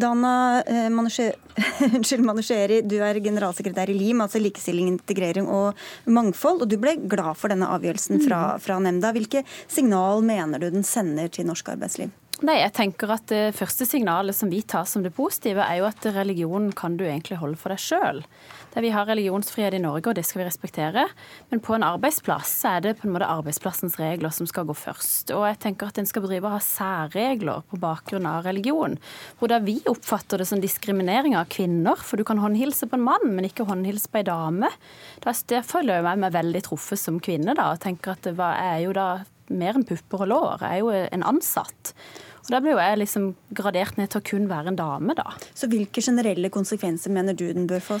Dana eh, Manusheri, du er generalsekretær i LIM, altså likestilling, integrering og mangfold. og Du ble glad for denne avgjørelsen fra, mm. fra nemnda. Hvilke signal mener du den sender til norsk arbeidsliv?
Nei, jeg tenker at Det første signalet som vi tar som det positive, er jo at religion kan du egentlig holde for deg sjøl. Vi har religionsfrihet i Norge, og det skal vi respektere. Men på en arbeidsplass så er det på en måte arbeidsplassens regler som skal gå først. Og jeg tenker at en skal bedrive ha særregler på bakgrunn av religion. Hvor da vi oppfatter det som diskriminering av kvinner, for du kan håndhilse på en mann, men ikke håndhilse på ei dame. Der føler jeg meg veldig truffet som kvinne da, og tenker at hva er jo da mer enn pupper og lår. Jeg er jo en ansatt. Og Da blir jo jeg liksom gradert ned til å kun være en dame, da.
Så hvilke generelle konsekvenser mener du den bør få?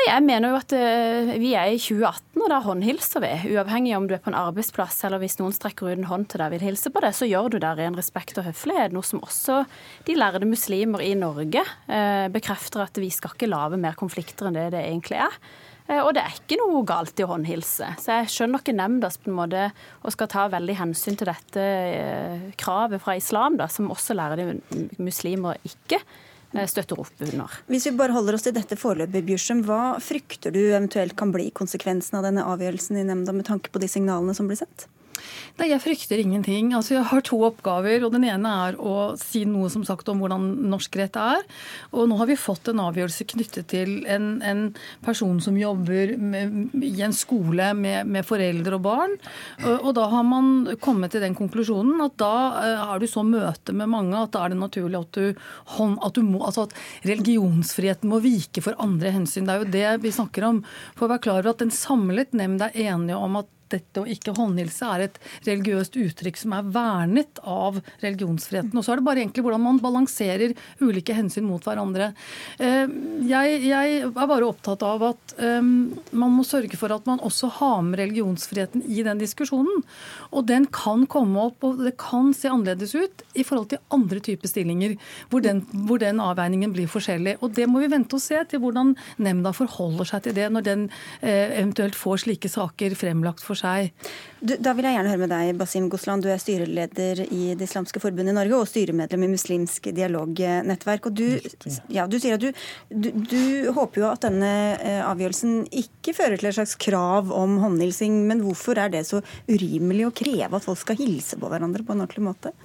Nei, Jeg mener jo at uh, vi er i 2018, og da håndhilser vi. Uavhengig om du er på en arbeidsplass eller hvis noen strekker ut en hånd til deg og vil hilse på det, så gjør du det i en respekt og høflighet. Noe som også de lærde muslimer i Norge uh, bekrefter at vi skal ikke lage mer konflikter enn det det egentlig er. Eh, og det er ikke noe galt i å håndhilse. Så jeg skjønner ikke nemndas på en måte og skal ta veldig hensyn til dette eh, kravet fra islam, da, som også lærer de muslimer ikke eh, støtter opp under.
Hvis vi bare holder oss til dette foreløpig, Bjørsum, hva frykter du eventuelt kan bli konsekvensen av denne avgjørelsen i nemnda med tanke på de signalene som blir sendt?
Nei, Jeg frykter ingenting. Altså, Jeg har to oppgaver. og Den ene er å si noe som sagt om hvordan norsk rett er. Og nå har vi fått en avgjørelse knyttet til en, en person som jobber med, i en skole med, med, foreldre og barn. Og, og, da har man kommet til den konklusjonen at da er har du så møte med mange at da er det naturlig at du, at du må, altså at religionsfriheten må vike for andre hensyn. Det er jo det vi snakker om. For å være klar over at en samlet nemnd er enige om at dette å ikke håndhilse er et religiøst uttrykk som er vernet av religionsfriheten. Og så er det bare egentlig hvordan man balanserer ulike hensyn mot hverandre. Eh, jeg, jeg er bare opptatt av at um, man må sørge for at man også har med religionsfriheten i den diskusjonen. Og den kan komme opp, og det kan se annerledes ut i forhold til andre typer stillinger, hvor den, hvor den avveiningen blir forskjellig. Og det må vi vente og se til hvordan nemnda forholder seg til det når den eh, eventuelt får slike saker fremlagt for seg.
Du, da vil jeg gjerne høre med deg, Basim Gosland. Du er styreleder i Det islamske forbundet i Norge og styremedlem i Muslimsk dialognettverk. Og du, ja, du sier at du, du, du, håper jo at denne eh, avgjørelsen ikke fører til et slags krav om håndhilsing. Men hvorfor er det så urimelig å kreve at folk skal hilse på hverandre på en ordentlig måte?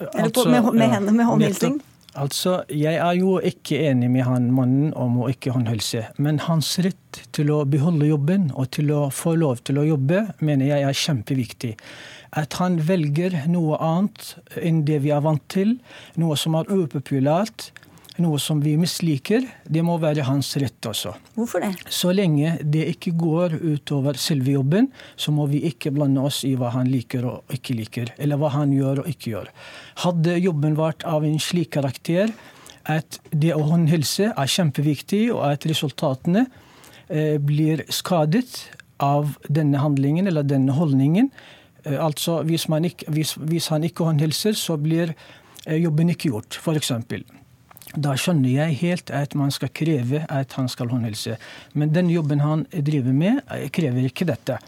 Eller på, med, med, henne, med håndhilsing?
Altså, Jeg er jo ikke enig med han mannen om å ikke håndhilse. Men hans rett til å beholde jobben og til å få lov til å jobbe, mener jeg er kjempeviktig. At han velger noe annet enn det vi er vant til, noe som er upopulært, noe som vi misliker, det må være hans rett også.
Hvorfor det?
Så lenge det ikke går utover selve jobben, så må vi ikke blande oss i hva han liker og ikke liker, eller hva han gjør og ikke gjør. Hadde jobben vært av en slik karakter at det å håndhilse er kjempeviktig, og at resultatene eh, blir skadet av denne handlingen eller denne holdningen, eh, altså hvis, ikke, hvis, hvis han ikke håndhilser, så blir eh, jobben ikke gjort, f.eks. Da skjønner jeg helt at man skal kreve at han skal håndhilse. Men den jobben han driver med, krever ikke dette.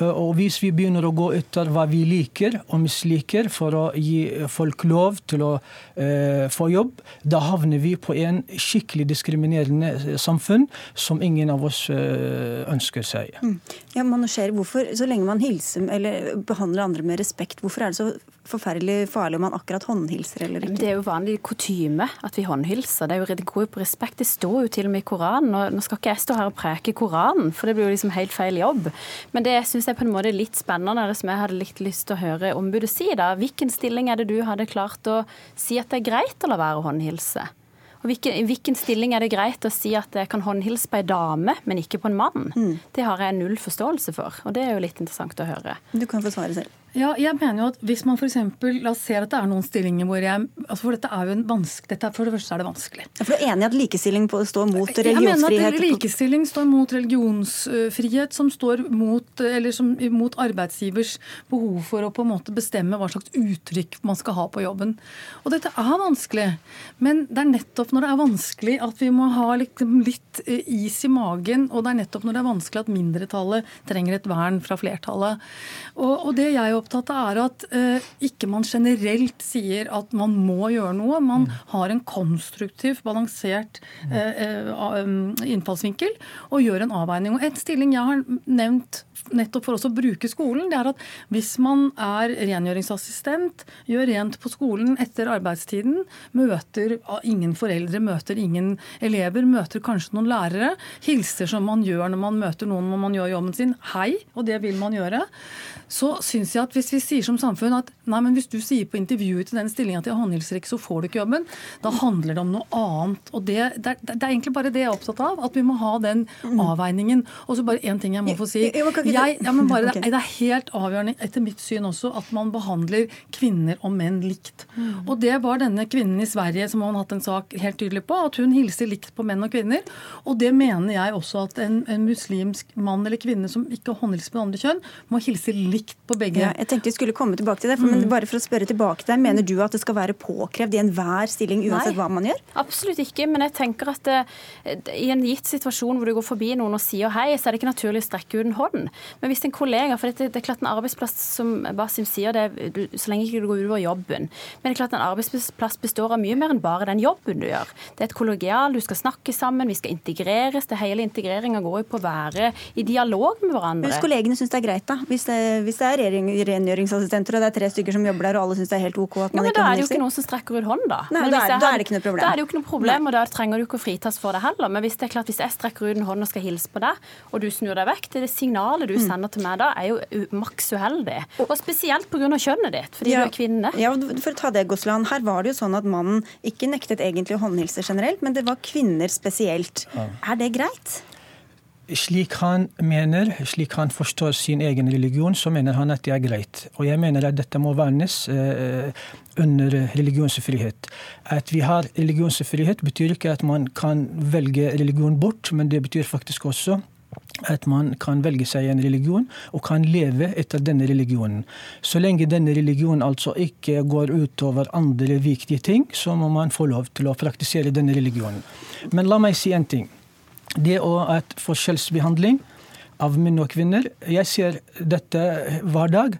Eh, og hvis vi begynner å gå etter hva vi liker og misliker for å gi folk lov til å eh, få jobb, da havner vi på en skikkelig diskriminerende samfunn som ingen av oss eh, ønsker seg. Mm.
Ja, man ser hvorfor, Så lenge man hilser eller behandler andre med respekt, hvorfor er det så forferdelig farlig om man akkurat håndhilser eller ikke?
Det er jo vanlig kutyme at vi håndhilser. Det er jo gå på respekt. Det står jo til og med i Koranen. og Nå skal ikke jeg stå her og preke Koranen, for det blir jo liksom helt feil jobb. Men det syns jeg på en måte er litt spennende, det som jeg hadde litt lyst til å høre ombudet si, da. Hvilken stilling er det du hadde klart å si at det er greit å la være å håndhilse? Og hvilken, I hvilken stilling er det greit å si at jeg kan håndhilse på ei dame, men ikke på en mann? Mm. Det har jeg null forståelse for, og det er jo litt interessant å høre.
Du kan få svare selv.
Ja, jeg mener jo at Hvis man f.eks. La oss se at det er noen stillinger hvor jeg altså For dette er jo en vanskelig, dette, for det første er det vanskelig.
Ja, for Du er enig i at likestilling står mot religionsfrihet?
Jeg mener at likestilling står mot religionsfrihet, som står mot, eller som, mot arbeidsgivers behov for å på en måte bestemme hva slags uttrykk man skal ha på jobben. Og dette er vanskelig. Men det er nettopp når det er vanskelig at vi må ha liksom litt eh, is i magen, og det er nettopp når det er vanskelig at mindretallet trenger et vern fra flertallet. Og, og det jeg opptatt av, er at eh, ikke man generelt sier at man må gjøre noe. Man mm. har en konstruktiv, balansert eh, eh, innfallsvinkel og gjør en avveining. Og Et stilling jeg har nevnt nettopp for oss å bruke skolen, det er at hvis man er rengjøringsassistent, gjør rent på skolen etter arbeidstiden, møter ingen foreldre, møter ingen elever, møter kanskje noen lærere, hilser som man gjør når man møter noen når man gjør jobben sin, hei, og det vil man gjøre, så syns jeg at hvis vi sier som samfunn at nei, men hvis du sier på intervjuet til den stillinga til håndhilser ikke, så får du ikke jobben, da handler det om noe annet. Og det, det, det, er egentlig bare det jeg er opptatt av, at vi må ha den mm. avveiningen. Og så bare én ting jeg må få si. Jeg, ja, men bare, det, er helt avgjørende etter mitt syn også at man behandler kvinner og menn likt. Mm. Og det var denne kvinnen i Sverige som har hatt en sak helt tydelig på, at hun hilser likt på menn og kvinner. Og det mener jeg også at en, en muslimsk mann eller kvinne som ikke håndhilser på det andre kjønn, må hilse likt på begge. Ja,
jeg tenkte vi skulle komme tilbake til det, for, mm. men bare for å spørre tilbake deg, Mener du at det skal være påkrevd i enhver stilling uansett Nei, hva man gjør?
Absolutt ikke, men jeg tenker at det, eh, i en gitt situasjon hvor du går forbi noen og sier hei, så er det ikke naturlig å strekke ut en hånd. Men hvis en kollega, for det, det er klart en arbeidsplass som Basim sier, det, du, så lenge ikke du går utover jobben. Men det er klart en arbeidsplass består av mye mer enn bare den jobben du gjør. Det er et kollegial, du skal snakke sammen, vi skal integreres. det Hele integreringa går jo på å være i dialog med hverandre.
Hvis kollegene syns det er greit, da? Hvis det, hvis det er rengjøringsassistenter, og det er tre stykker som jobber der, og alle syns det er helt OK at man
ja,
ikke
Da er det jo ikke noen som strekker ut hånd, da.
Nei, da, er, da, er, det ikke noe problem.
Da er det jo ikke noe problem, og da trenger du ikke å fritas for det heller. Men hvis det er klart, hvis jeg strekker ut en hånd og skal hilse på deg, og du snur deg vekk, det, er det signalet du mm. sender til meg da, er jo maks uheldig. Og spesielt pga. kjønnet ditt, fordi ja, du er kvinne.
Ja, for å ta det, Gosland. Her var det jo sånn at mannen ikke nektet egentlig å håndhilse generelt, men det var kvinner spesielt. Ja. Er det greit?
Slik han mener, slik han forstår sin egen religion, så mener han at det er greit. Og jeg mener at dette må vernes eh, under religionsfrihet. At vi har religionsfrihet betyr ikke at man kan velge religion bort, men det betyr faktisk også at man kan velge seg en religion og kan leve etter denne religionen. Så lenge denne religionen altså ikke går utover andre viktige ting, så må man få lov til å praktisere denne religionen. Men la meg si en ting. Det og at forskjellsbehandling av menn og kvinner Jeg ser dette hver dag.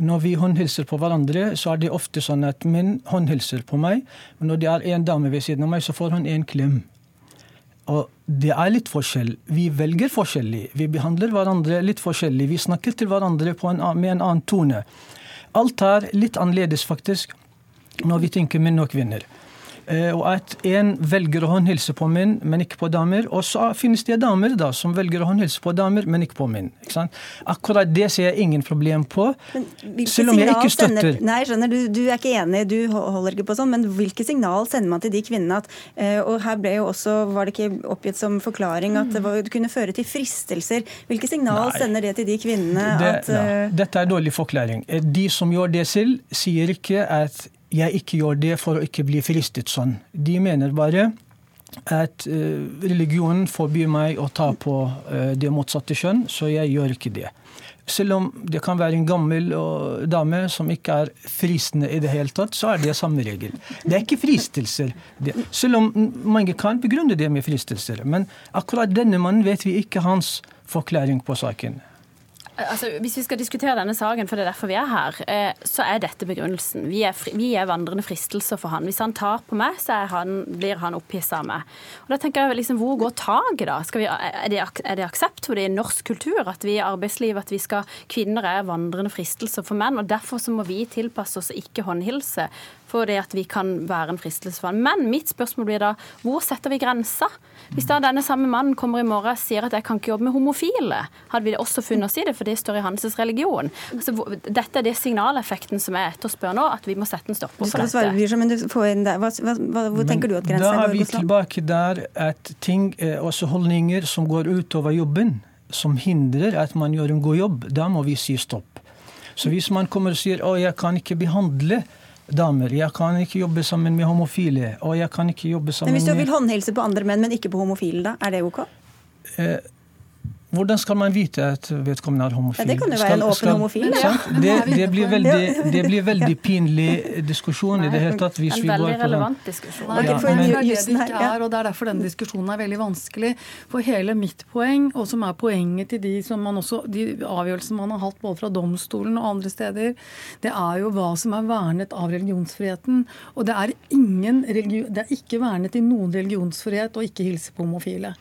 Når vi håndhilser på hverandre, så er det ofte sånn at menn håndhilser på meg. Men når det er en dame ved siden av meg, så får hun en klem. Og det er litt forskjell. Vi velger forskjellig. Vi behandler hverandre litt forskjellig. Vi snakker til hverandre en, med en annen tone. Alt er litt annerledes, faktisk, når vi tenker menn og kvinner. Eh, og at en velger å håndhilse på menn, men ikke på damer. Og så finnes det damer da, som velger å håndhilse på damer, men ikke på menn. Ikke Akkurat det ser jeg ingen problem på. Selv om jeg ikke støtter
sender, Nei, skjønner, du, du, er ikke enig, du holder ikke på sånn, men hvilke signal sender man til de kvinnene at eh, Og her ble jo også, var det ikke oppgitt som forklaring at det, var, det kunne føre til fristelser. Hvilke signal nei. sender det til de kvinnene
det,
at ja.
Dette er dårlig forklaring. De som gjør det selv, sier ikke at jeg ikke gjør det for å ikke bli fristet sånn. De mener bare at uh, religionen forbyr meg å ta på uh, det motsatte kjønn, så jeg gjør ikke det. Selv om det kan være en gammel uh, dame som ikke er fristende i det hele tatt, så er det samme regel. Det er ikke fristelser. Selv om mange kan begrunne det med fristelser. Men akkurat denne mannen vet vi ikke hans forklaring på saken.
Altså, hvis vi skal diskutere denne saken, for det er derfor vi er her, eh, så er dette begrunnelsen. Vi er, fri, vi er vandrende fristelser for han. Hvis han tar på meg, så han, blir han opphissa av meg. Og da tenker jeg liksom, Hvor går taket, da? Vi, er, det, er, det, aksept for det i norsk kultur at vi i arbeidslivet at vi skal, kvinner er vandrende fristelser for menn? og Derfor så må vi tilpasse oss og ikke håndhilse for det at vi kan være en fristelse for ham. Men mitt spørsmål blir da, hvor setter vi grensa? Hvis da denne samme mannen kommer i morgen og sier at jeg kan ikke jobbe med homofile, hadde vi også funnet oss i det, for det står i hans religion. Altså, dette er det signaleffekten som jeg etterspør nå, at vi må sette en stopper for dette.
Svare, men du får inn det. Hva, hva, hvor tenker du at grensa
går? Da er vi tilbake der at ting, også holdninger som går utover jobben, som hindrer at man gjør en god jobb, da må vi si stopp. Så hvis man kommer og sier å, jeg kan ikke behandle damer. Jeg kan ikke jobbe sammen med homofile. Og jeg kan ikke jobbe sammen
med Men Hvis du vil håndhilse på andre menn, men ikke på homofile, da? Er det OK?
Eh, hvordan skal man vite at vedkommende er homofil?
Ja, det kan jo være en åpen skal, homofil.
Ja. Det, det, blir veldig, det, blir veldig, pinlig diskusjon i det hele tatt.
Hvis en veldig vi relevant diskusjon.
Nei, ja, men, det er det det ikke er, og det er derfor denne diskusjonen er veldig vanskelig. For hele mitt poeng, og som er poenget til de, som man også, de avgjørelsene man har hatt både fra domstolen og andre steder, det er jo hva som er vernet av religionsfriheten. Og det er, ingen, det er ikke vernet i noen religionsfrihet å ikke hilse på homofile.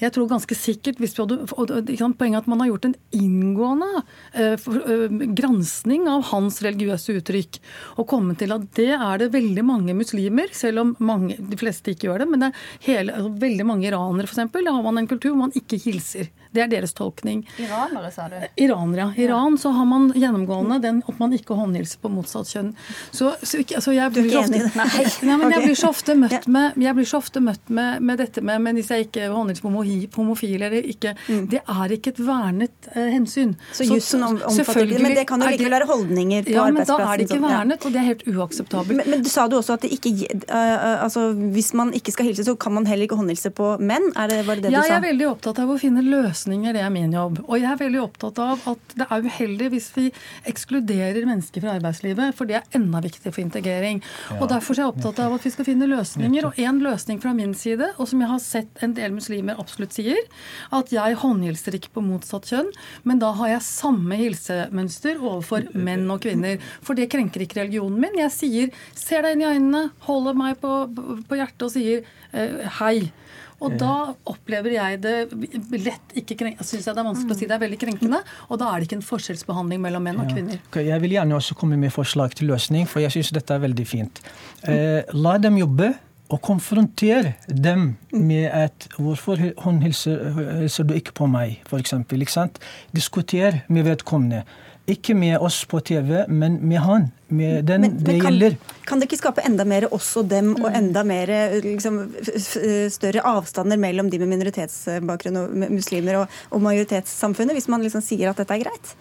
Jeg tror ganske sikkert hvis vi hadde, Poenget at man har gjort en inngående eh, eh, av hans religiøse uttrykk, og kommet til at det er det veldig mange muslimer, selv om mange, de fleste ikke gjør det, men det er hele, altså, veldig mange iranere f.eks. Har man en kultur hvor man ikke hilser. Det er deres tolkning.
Iranere, sa du?
Iran, ja. Iran så har man gjennomgående den at man ikke håndhilser på motsatt kjønn. Så, så så jeg blir så ofte, nei, nei, men jeg blir så ofte møtt med, jeg blir så ofte møtt med, med dette med men hvis jeg ikke håndhilser på homofile eller ikke mm. Det er ikke et vernet eh, hensyn.
Så jussen omfatter ikke det, men det kan jo likevel være holdninger på
ja,
arbeidsplassen?
Ja, men da er det ikke vernet, og det er helt uakseptabelt.
Men, men du sa du også at det ikke, uh, altså, hvis man ikke skal hilse, så kan man heller ikke håndhilse på menn? Er det, var det det
ja,
du sa?
Jeg er veldig opptatt av å finne løsninger, det er min jobb. Og jeg er veldig opptatt av at det er uheldig hvis vi ekskluderer mennesker fra arbeidslivet, for det er enda viktigere for integrering. Og Derfor er jeg opptatt av at vi skal finne løsninger. Og en løsning fra min side, og som jeg har sett en del muslimer absolutt sier, at jeg håndhilser ikke på motsatt kjønn, men da har jeg samme hilsemønster overfor menn og kvinner. For det krenker ikke religionen min. Jeg sier, ser deg inn i øynene, holder meg på, på hjertet og sier eh, hei. Og da opplever jeg det lett ikke krenkende. Syns jeg det er vanskelig å si det er veldig krenkende. Og da er det ikke en forskjellsbehandling mellom menn og kvinner.
Ja. Jeg vil gjerne også komme med forslag til løsning, for jeg syns dette er veldig fint. Eh, la dem jobbe og konfrontere dem med at 'Hvorfor hun hilser du ikke på meg?' f.eks. Diskuter med vedkommende. Ikke med oss på TV, men med han. Med den men, det kan, gjelder.
Kan det ikke skape enda mer også dem, og mm. enda mer liksom, større avstander mellom de med minoritetsbakgrunn og muslimer og, og majoritetssamfunnet, hvis man liksom sier at dette er greit?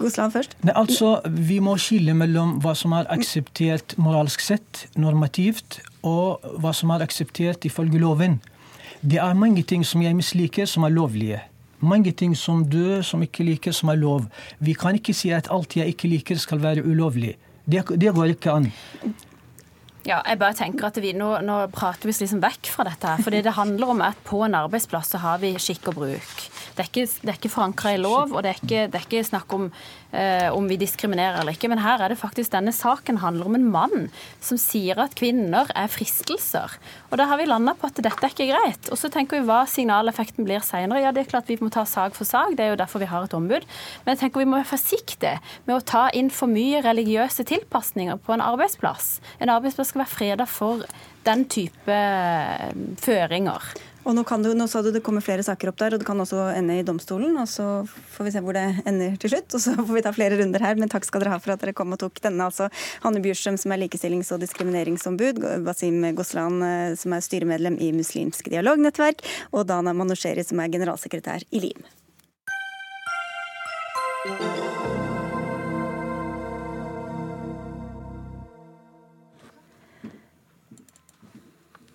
Goslan først.
Nei, altså, Vi må skille mellom hva som er akseptert moralsk sett, normativt, og hva som er akseptert ifølge loven. Det er mange ting som jeg misliker, som er lovlige. Mange ting som du som ikke liker, som er lov. Vi kan ikke si at alt jeg ikke liker, skal være ulovlig. Det, det går ikke an.
Ja, jeg bare tenker at vi, nå, nå prater vi oss liksom vekk fra dette. her, fordi Det handler om at på en arbeidsplass så har vi skikk og bruk. Det er ikke, det ikke forankra i lov, og det er ikke, det er ikke snakk om om vi diskriminerer eller ikke. Men her er det faktisk denne saken handler om en mann som sier at kvinner er fristelser. Og da har vi landa på at dette er ikke greit. Og så tenker vi hva signaleffekten blir seinere. Ja, det er klart vi må ta sak for sak, det er jo derfor vi har et ombud. Men jeg tenker vi må være forsiktige med å ta inn for mye religiøse tilpasninger på en arbeidsplass. En arbeidsplass skal være freda for den type eh, føringer.
Og nå, du, nå, sa du det kommer flere saker opp der, og det kan også ende i domstolen. og Så får vi se hvor det ender til slutt, og så får vi ta flere runder her. Men takk skal dere ha for at dere kom og tok denne. altså Hanne Bjurstrøm, som er likestillings- og diskrimineringsombud, Basim Goslan, eh, som er styremedlem i Muslimsk dialognettverk, og Dana Manusheri, som er generalsekretær i LIM.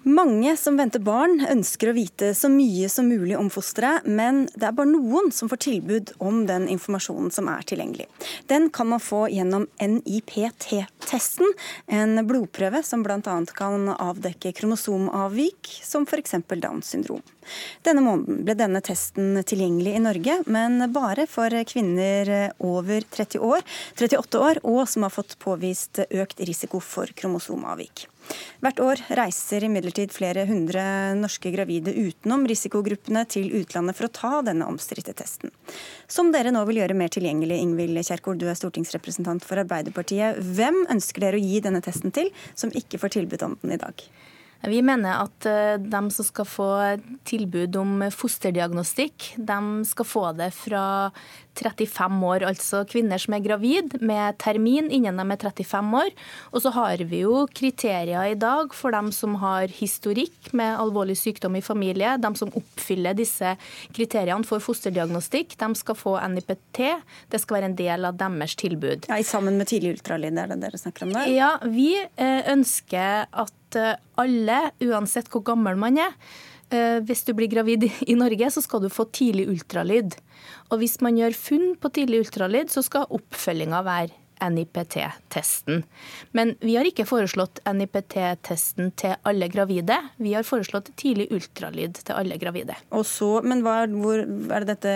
Mange som venter barn, ønsker å vite så mye som mulig om fosteret, men det er bare noen som får tilbud om den informasjonen som er tilgjengelig. Den kan man få gjennom NIPT-testen, en blodprøve som bl.a. kan avdekke kromosomavvik, som f.eks. Downs syndrom. Denne måneden ble denne testen tilgjengelig i Norge, men bare for kvinner over 30 år, 38 år og som har fått påvist økt risiko for kromosomavvik. Hvert år reiser imidlertid flere hundre norske gravide utenom risikogruppene til utlandet for å ta denne omstridte testen. Som dere nå vil gjøre mer tilgjengelig, Ingvild Kjerkol, du er stortingsrepresentant for Arbeiderpartiet. Hvem ønsker dere å gi denne testen til, som ikke får tilbud om den i dag?
Vi mener at eh, de som skal få tilbud om fosterdiagnostikk, de skal få det fra 35 år, altså kvinner som er gravid med termin innen de er 35 år. Og så har vi jo kriterier i dag for dem som har historikk med alvorlig sykdom i familie. De som oppfyller disse kriteriene for fosterdiagnostikk, de skal få NIPT. Det skal være en del av deres tilbud.
Ja, Sammen med tidlig ultralyd, er det dere snakker om der?
Ja, vi eh, ønsker at eh, alle, uansett hvor gammel man er, Eh, hvis du blir gravid i Norge, så skal du få tidlig ultralyd. Og hvis man gjør funn på tidlig ultralyd, så skal oppfølginga være NIPT-testen. Men vi har ikke foreslått NIPT-testen til alle gravide. Vi har foreslått tidlig ultralyd til alle gravide.
Og så, Men hva, hvor, er det dette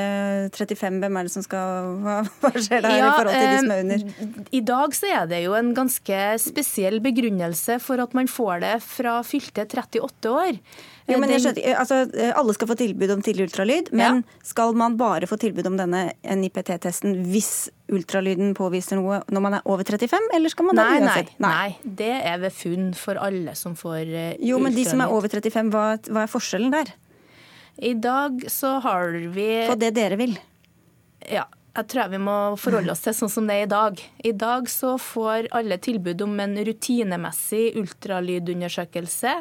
35, hvem er det som skal Hva, hva skjer der ja, i forhold til de som er under?
Eh, I dag så er det jo en ganske spesiell begrunnelse for at man får det fra fylte 38 år.
Jo, men jeg skjønner, altså, Alle skal få tilbud om tidlig ultralyd, men ja. skal man bare få tilbud om denne NIPT-testen hvis ultralyden påviser noe når man er over 35, eller skal man
nei, da uansett? Nei, nei, det er ved funn for alle som får ultralyd.
Jo, men de som er over 35, hva, hva er forskjellen der?
I dag så har vi
På det dere vil?
Ja, jeg tror vi må forholde oss til sånn som det er i dag. I dag så får alle tilbud om en rutinemessig ultralydundersøkelse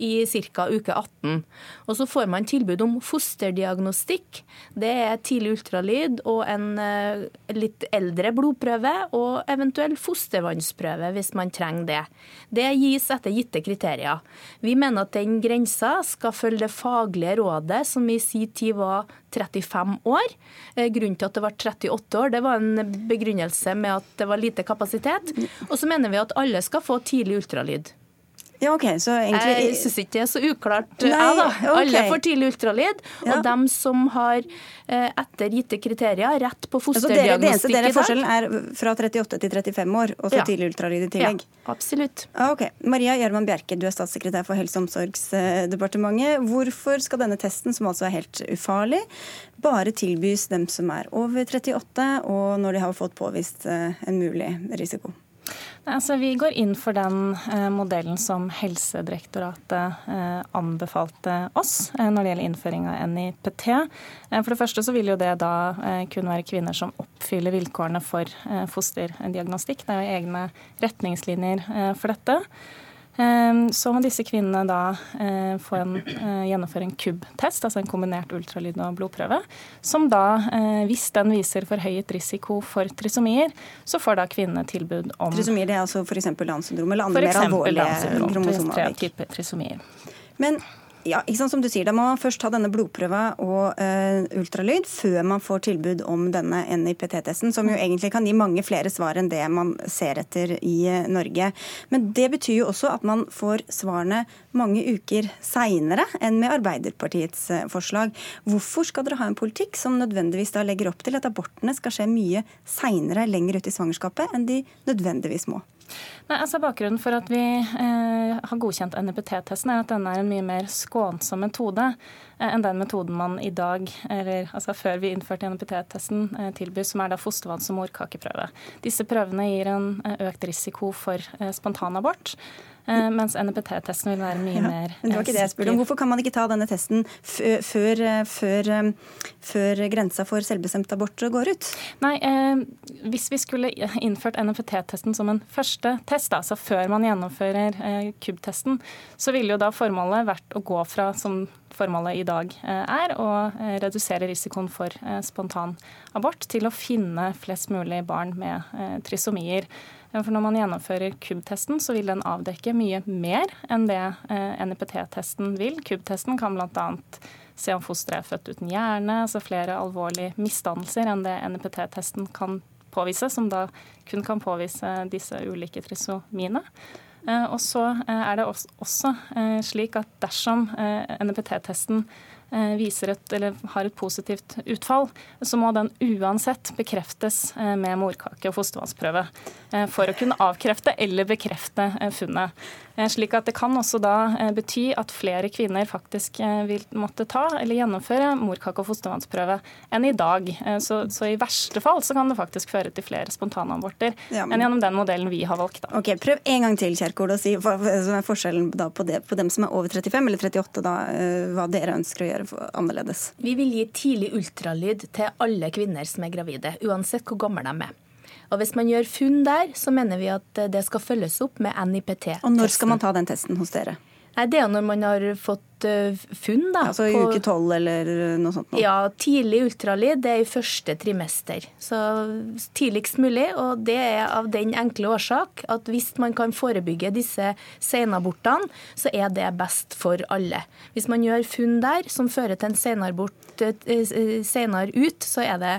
i ca. uke 18. Og så får man tilbud om fosterdiagnostikk. Det er tidlig ultralyd og en eh, litt eldre blodprøve og eventuell fostervannsprøve hvis man trenger det. Det gis etter gitte kriterier. Vi mener at den grensa skal følge det faglige rådet som i sin tid var 35 år. Eh, grunnen til at det var 38 år, det var en begrunnelse med at det var lite kapasitet. Og så mener vi at alle skal få tidlig ultralyd.
Ja, ok, så egentlig...
Jeg syns ikke det er så uklart, Nei, jeg, da. Okay. Alle får tidlig ultralyd. Ja. Og dem som har eh, etter gitte kriterier rett på fosterdiagnostikk
i dag Det eneste dere forskjellen er fra 38 til 35 år, og så ja. tidlig ultralyd i tillegg?
Ja, absolutt.
Ah, ok. Maria Gjerman Bjerke, du er statssekretær for Helse- og omsorgsdepartementet. Hvorfor skal denne testen, som altså er helt ufarlig, bare tilbys dem som er over 38, og når de har fått påvist eh, en mulig risiko?
Altså, vi går inn for den eh, modellen som Helsedirektoratet eh, anbefalte oss eh, når det gjelder innføring av NIPT. Eh, for det første så vil jo det da eh, kun være kvinner som oppfyller vilkårene for eh, fosterdiagnostikk. Det er jo egne retningslinjer for dette. Ehm, så må disse kvinnene da eh, få en, eh, gjennomføre en KUB-test, altså en kombinert ultralyd og blodprøve, som da, eh, hvis den viser forhøyet risiko for trisomier, så får da kvinnene tilbud om
Trisomier det er altså f.eks. Downs syndrom eller andre mer alvorlige
kromosomavvik.
Men ja, som du sier, Da må man først ta denne blodprøva og uh, ultralyd før man får tilbud om denne NIPT-testen, som jo egentlig kan gi mange flere svar enn det man ser etter i uh, Norge. Men det betyr jo også at man får svarene mange uker seinere enn med Arbeiderpartiets uh, forslag. Hvorfor skal dere ha en politikk som nødvendigvis da legger opp til at abortene skal skje mye seinere, lenger ut i svangerskapet, enn de nødvendigvis må?
Nei, altså Bakgrunnen for at vi eh, har godkjent NIPT-testen, er at denne er en mye mer skånsom metode eh, enn den metoden man i dag, eller altså før vi innførte NIPT-testen, eh, tilbyr, som er da fostervanns- og morkakeprøve. Disse prøvene gir en eh, økt risiko for eh, spontanabort. Eh, mens NPT-testen vil være mye ja, mer
men det var ikke det jeg spurte om. Hvorfor kan man ikke ta denne testen før, eh, før, eh, før grensa for selvbestemt abort går ut?
Nei, eh, Hvis vi skulle innført NPT-testen som en første test, altså før man gjennomfører eh, KUB-testen, så ville jo da formålet vært å gå fra som formålet i dag er, å redusere risikoen for spontan abort til å finne flest mulig barn med trisomier. For når man gjennomfører KUB-testen, så vil den avdekke mye mer enn det eh, NIPT-testen vil. KUB-testen kan bl.a. se om fosteret er født uten hjerne, altså flere alvorlige misdannelser enn det NIPT-testen kan påvise, som da kun kan påvise disse ulike trisomiene. Eh, og så eh, er det også slik at dersom NIPT-testen Eh, viser et, eller har et positivt utfall, så må den uansett bekreftes eh, med morkake og fostervannsprøve eh, for å kunne avkrefte eller bekrefte funnet. Slik at Det kan også da bety at flere kvinner faktisk vil måtte ta eller gjennomføre morkake- og fostervannsprøve enn i dag. Så, så, i verste fall så kan det faktisk føre til flere spontanaborter ja, men... enn gjennom den modellen vi har valgt. Da.
Ok, Prøv en gang til Kjerkol, å si hva som er forskjellen på, det, på dem som er over 35 eller 38, da, hva dere ønsker å gjøre annerledes?
Vi vil gi tidlig ultralyd til alle kvinner som er gravide, uansett hvor gamle de er. Og Hvis man gjør funn der, så mener vi at det skal følges opp med NIPT-testen.
Og Når skal man ta den testen hos dere?
Nei, Det er når man har fått Eh, funn. Da,
altså i uke tolv eller noe sånt? Nå.
Ja, tidlig ultralyd det er i første trimester. Så tidligst mulig. Og det er av den enkle årsak at hvis man kan forebygge disse senabortene, så er det best for alle. Hvis man gjør funn der som fører til en senabort eh, eh, senere ut, så er det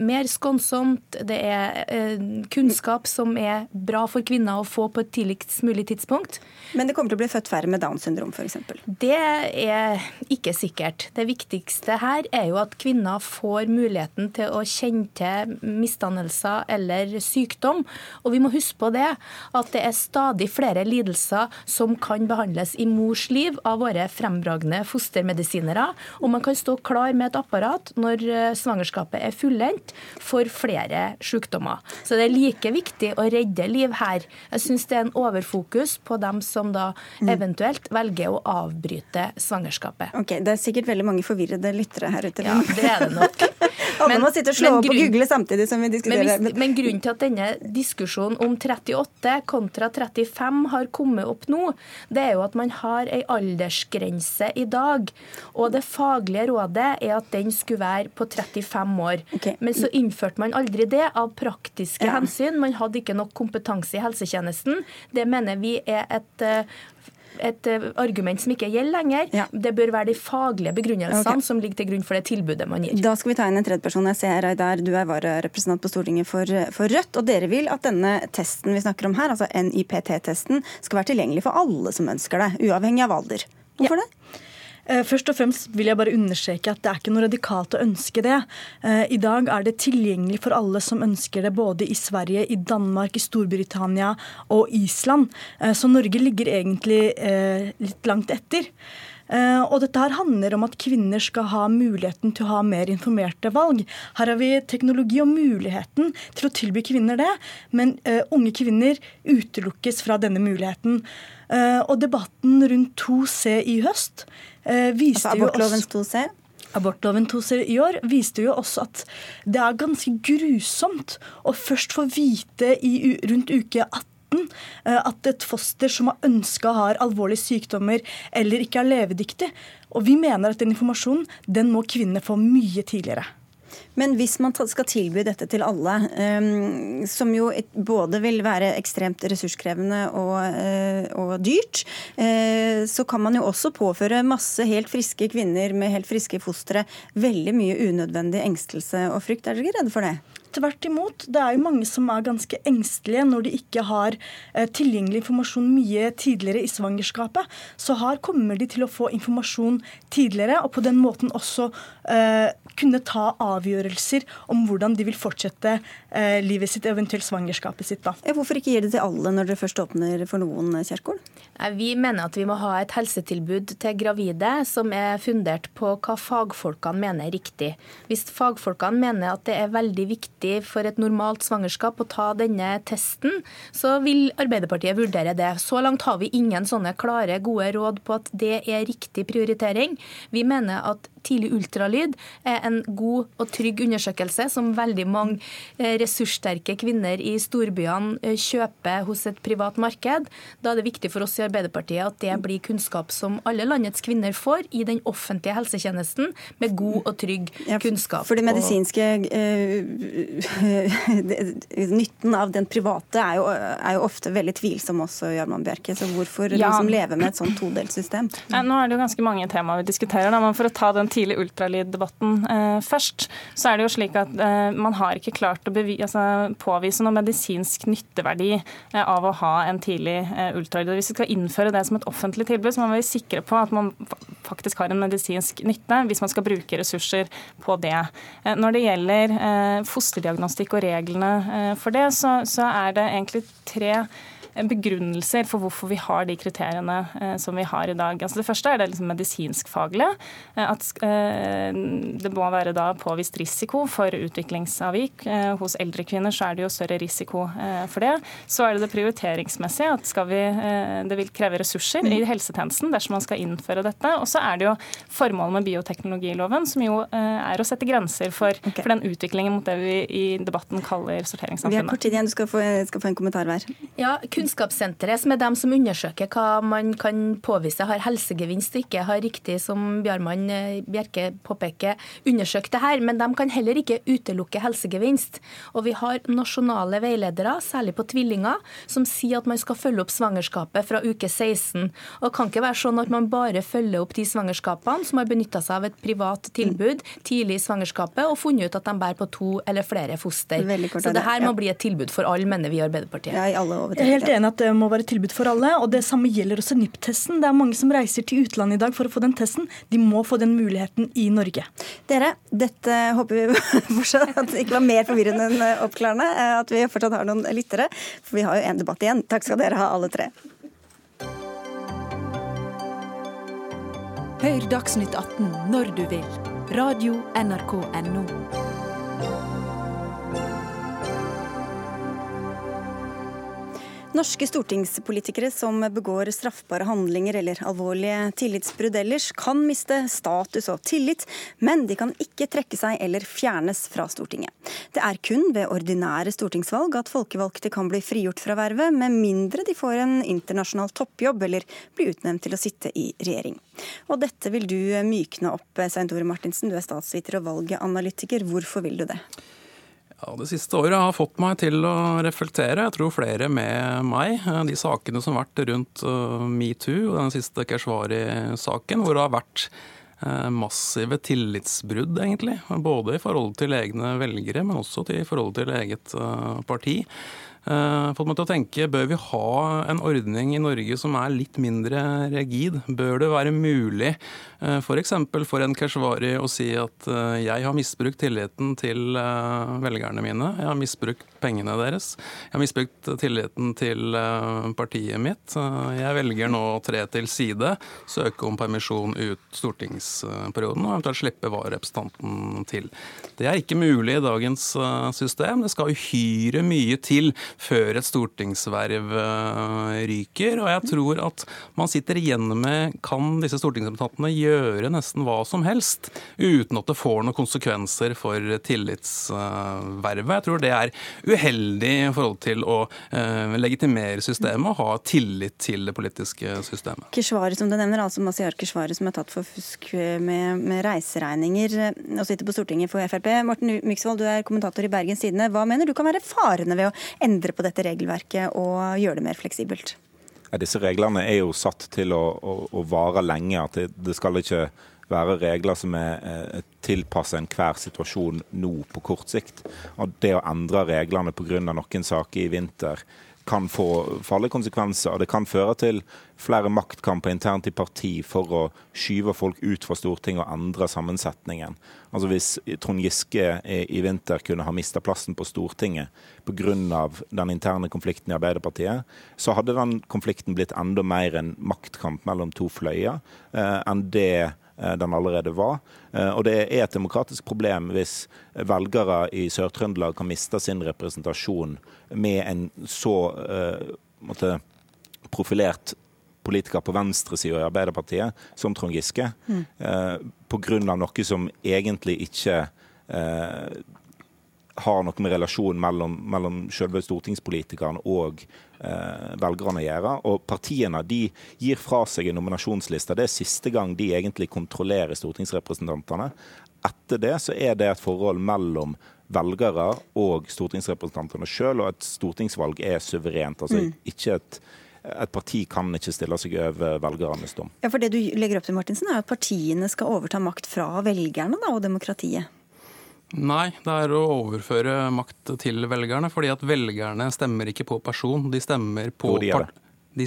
mer skånsomt. Det er kunnskap som er bra for kvinner å få på et tidligst mulig tidspunkt.
Men det kommer til å bli født færre med Downs syndrom f.eks.?
Det er ikke sikkert. Det viktigste her er jo at kvinner får muligheten til å kjenne til misdannelser eller sykdom. Og vi må huske på det, at det er stadig flere lidelser som kan behandles i mors liv av våre frembragende fostermedisinere. Og man kan stå klar med et apparat når eh, svangerskapet er fullendt for flere sykdommer. Så det er like viktig å redde liv her. Jeg syns det er en overfokus på dem som da mm. eventuelt velger å avbryte avbryte svangerskapet.
Ok, Det er sikkert veldig mange forvirrede lyttere her ute.
Ja, det er det nok.
Alle men, må sitte og slå opp og google samtidig som vi diskuterer.
Men, men, grunnen til at denne diskusjonen om 38 kontra 35 har kommet opp nå, det er jo at man har ei aldersgrense i dag. Og det faglige rådet er at den skulle være på 35 år. Okay. Men så innførte man aldri det av praktiske ja. hensyn. Man hadde ikke nok kompetanse i helsetjenesten. Det mener vi er et eh, et eh, argument som ikke gjelder lenger. Ja. Det bør være de faglige begrunnelsene okay. som ligger til grunn for det tilbudet man gir.
Da skal vi ta inn en tredjeperson. Jeg ser Reidar, du er vararepresentant på Stortinget for, for, Rødt. Og dere vil at denne testen vi snakker om her, altså NIPT-testen, skal være tilgjengelig for alle som ønsker det, uavhengig av alder. Hvorfor ja. det?
Eh, først og fremst vil jeg bare understreke at det er ikke noe radikalt å ønske det. Eh, I dag er det tilgjengelig for alle som ønsker det, både i Sverige, i Danmark, i Storbritannia og Island. Eh, så Norge ligger egentlig litt langt etter. Og dette her handler om at kvinner skal ha muligheten til å ha mer informerte valg. Her har vi teknologi og muligheten til å tilby kvinner det, men uh, unge kvinner utelukkes fra denne muligheten. Uh, og debatten rundt 2C i høst viste altså
abortlovens 2C?
Abortloven 2C i år viste jo også at det er ganske grusomt å først få vite i, rundt uke 18 Eh, at et foster som har ønska har alvorlige sykdommer eller ikke er levedyktig. Og vi mener at den informasjonen den må kvinnene få mye tidligere.
Men hvis man skal tilby dette til alle, um, som jo både vil være ekstremt ressurskrevende og, uh, og dyrt, uh, så kan man jo også påføre masse helt friske kvinner med helt friske fostre veldig mye unødvendig engstelse og frykt. Er dere ikke redde for det?
Tvert imot. Det er jo mange som er ganske engstelige når de ikke har eh, tilgjengelig informasjon mye tidligere i svangerskapet. Så her kommer de til å få informasjon tidligere, og på den måten også eh, kunne ta avgjørelser om hvordan de vil fortsette eh, livet sitt, eventuelt svangerskapet sitt. Da.
Hvorfor ikke gir det til alle når dere først åpner for noen, Kjerkol?
Vi mener at vi må ha et helsetilbud til gravide som er fundert på hva fagfolkene mener er riktig. Hvis fagfolkene mener at det er veldig viktig for et normalt svangerskap å ta denne testen, så vil Arbeiderpartiet vurdere det. Så langt har vi ingen sånne klare, gode råd på at det er riktig prioritering. Vi mener at tidlig ultralyd er en god og trygg undersøkelse som veldig mange eh, ressurssterke kvinner i storbyene eh, kjøper hos et privat marked. Da er det viktig for oss i Arbeiderpartiet at det blir kunnskap som alle landets kvinner får i den offentlige helsetjenesten, med god og trygg kunnskap.
For det medisinske uh, Nytten av den private er jo, er jo, ofte veldig tvilsom også, Jarman Bjerke. Så hvorfor ja. liksom leve med et sånt todelt system?
Nå er det jo ganske mange temaer vi diskuterer, da, men for å ta den tidlig ultralyd-debatten først, så er det jo slik at eh, man har ikke klart å altså, påvise noe medisinsk nytteverdi eh, av å ha en tidlig eh, ultralyd. Hvis vi skal innføre det som et offentlig tilbud, så må vi sikre på at man faktisk har en medisinsk nytte, hvis man skal bruke ressurser på det. Eh, når det gjelder eh, fosterdiagnostikk og reglene for det, så, så er det egentlig tre begrunnelser for hvorfor vi har de kriteriene eh, som vi har i dag. Altså det første er det liksom medisinskfaglige. Eh, at eh, det må være da påvist risiko for utviklingsavvik. Hos eldre kvinner så er det jo større risiko for det. Så er det det prioriteringsmessige. at skal vi, Det vil kreve ressurser i helsetjenesten dersom man skal innføre dette. Og så er det jo formålet med bioteknologiloven, som jo er å sette grenser for, okay. for den utviklingen mot det vi i debatten kaller sorteringssamfunnet.
Vi har kort tid igjen, du skal få, skal få en kommentar hver.
Ja, Kunnskapssenteret, som er dem som undersøker hva man kan påvise har helsegevinst og ikke har riktig, som Bjarmann eh, Bjerke påpeker, undersøkt det her. Men de kan heller ikke utelukke helsegevinst. Og vi har nasjonale veiledere, særlig på tvillinger, som sier at man skal følge opp svangerskapet fra uke 16. Og det kan ikke være sånn at man bare følger opp de svangerskapene som har benytta seg av et privat tilbud tidlig i svangerskapet og funnet ut at de bærer på to eller flere foster. Så det her må bli et tilbud for alle, mener vi i Arbeiderpartiet.
Ja, i alle
jeg er helt enig at det må være tilbud for alle. og Det samme gjelder også NIPT-testen. Det er mange som reiser til utlandet i dag for å få den testen. De må få den muligheten i Norge.
Dere, dette håper vi fortsatt at det ikke var mer forvirrende enn oppklarende. At vi fortsatt har noen lyttere. For vi har jo en debatt igjen. Takk skal dere ha, alle tre.
Hør Dagsnytt 18 når du vil. Radio NRK Radio.nrk.no.
Norske stortingspolitikere som begår straffbare handlinger eller alvorlige tillitsbrudd ellers, kan miste status og tillit, men de kan ikke trekke seg eller fjernes fra Stortinget. Det er kun ved ordinære stortingsvalg at folkevalgte kan bli frigjort fra vervet, med mindre de får en internasjonal toppjobb eller blir utnevnt til å sitte i regjering. Og dette vil du mykne opp, Svein Tore Martinsen, du er statsviter og valganalytiker. Hvorfor vil du det?
Ja, Det siste året har fått meg til å reflektere, jeg tror flere med meg, de sakene som har vært rundt uh, metoo og den siste Keshvari-saken, hvor det har vært uh, massive tillitsbrudd, egentlig. Både i forhold til egne velgere, men også i forhold til eget uh, parti. Uh, fått meg til å tenke bør vi ha en ordning i Norge som er litt mindre rigid? Bør det være mulig uh, f.eks. For, for en Keshvari å si at uh, jeg har misbrukt tilliten til velgerne mine, jeg har misbrukt pengene deres, jeg har misbrukt tilliten til partiet mitt. Jeg velger nå å tre til side, søke om permisjon ut stortingsperioden og eventuelt slippe vararepresentanten til. Det er ikke mulig i dagens eh, system. Det skal uhyre mye til før et stortingsverv eh, ryker. Og jeg tror at man sitter igjen med kan disse stortingsrepresentantene gjøre nesten hva som helst uten at det får noen konsekvenser for tillitsvervet. Jeg tror det er uheldig i forhold til å eh, legitimere systemet og ha tillit til det politiske systemet.
Keshvari, som du nevner, altså Masiar Keshvari, som er tatt for fusk med, med reiseregninger og sitter på Stortinget for Frp. Morten Myksvold, du er kommentator i Bergens Tidende. Hva mener du kan være farene ved å endre på dette regelverket og gjøre det mer fleksibelt?
Ja, disse reglene er jo satt til å, å, å vare lenge. at det, det, skal ikke være regler som er, er tilpasset enhver situasjon nå på kort sikt. Og det å endre reglene pga. noen saker i vinter kan få farlige konsekvenser. og Det kan føre til flere maktkamper internt i parti for å skyve folk ut fra Stortinget og endre sammensetningen. Altså Hvis Trond Giske i vinter kunne ha mista plassen på Stortinget pga. den interne konflikten i Arbeiderpartiet, så hadde den konflikten blitt enda mer en maktkamp mellom to fløyer eh, enn det Eh, den allerede var. Eh, og det er et demokratisk problem hvis velgere i Sør-Trøndelag kan miste sin representasjon med en så uh, måtte, profilert politiker på venstresida i Arbeiderpartiet som Trond Giske, mm. uh, pga. noe som egentlig ikke uh, har noe med relasjonen mellom, mellom selve stortingspolitikeren og eh, velgerne gjøre. Og partiene de gir fra seg en nominasjonsliste. Det er siste gang de egentlig kontrollerer stortingsrepresentantene. Etter det så er det et forhold mellom velgere og stortingsrepresentantene sjøl, og et stortingsvalg er suverent. Altså mm. ikke et et parti kan ikke stille seg over velgernes dom.
Ja, for Det du legger opp til, Martinsen, er at partiene skal overta makt fra velgerne da, og demokratiet?
Nei, det er å overføre makt til velgerne. fordi at velgerne stemmer ikke på person, de stemmer på, de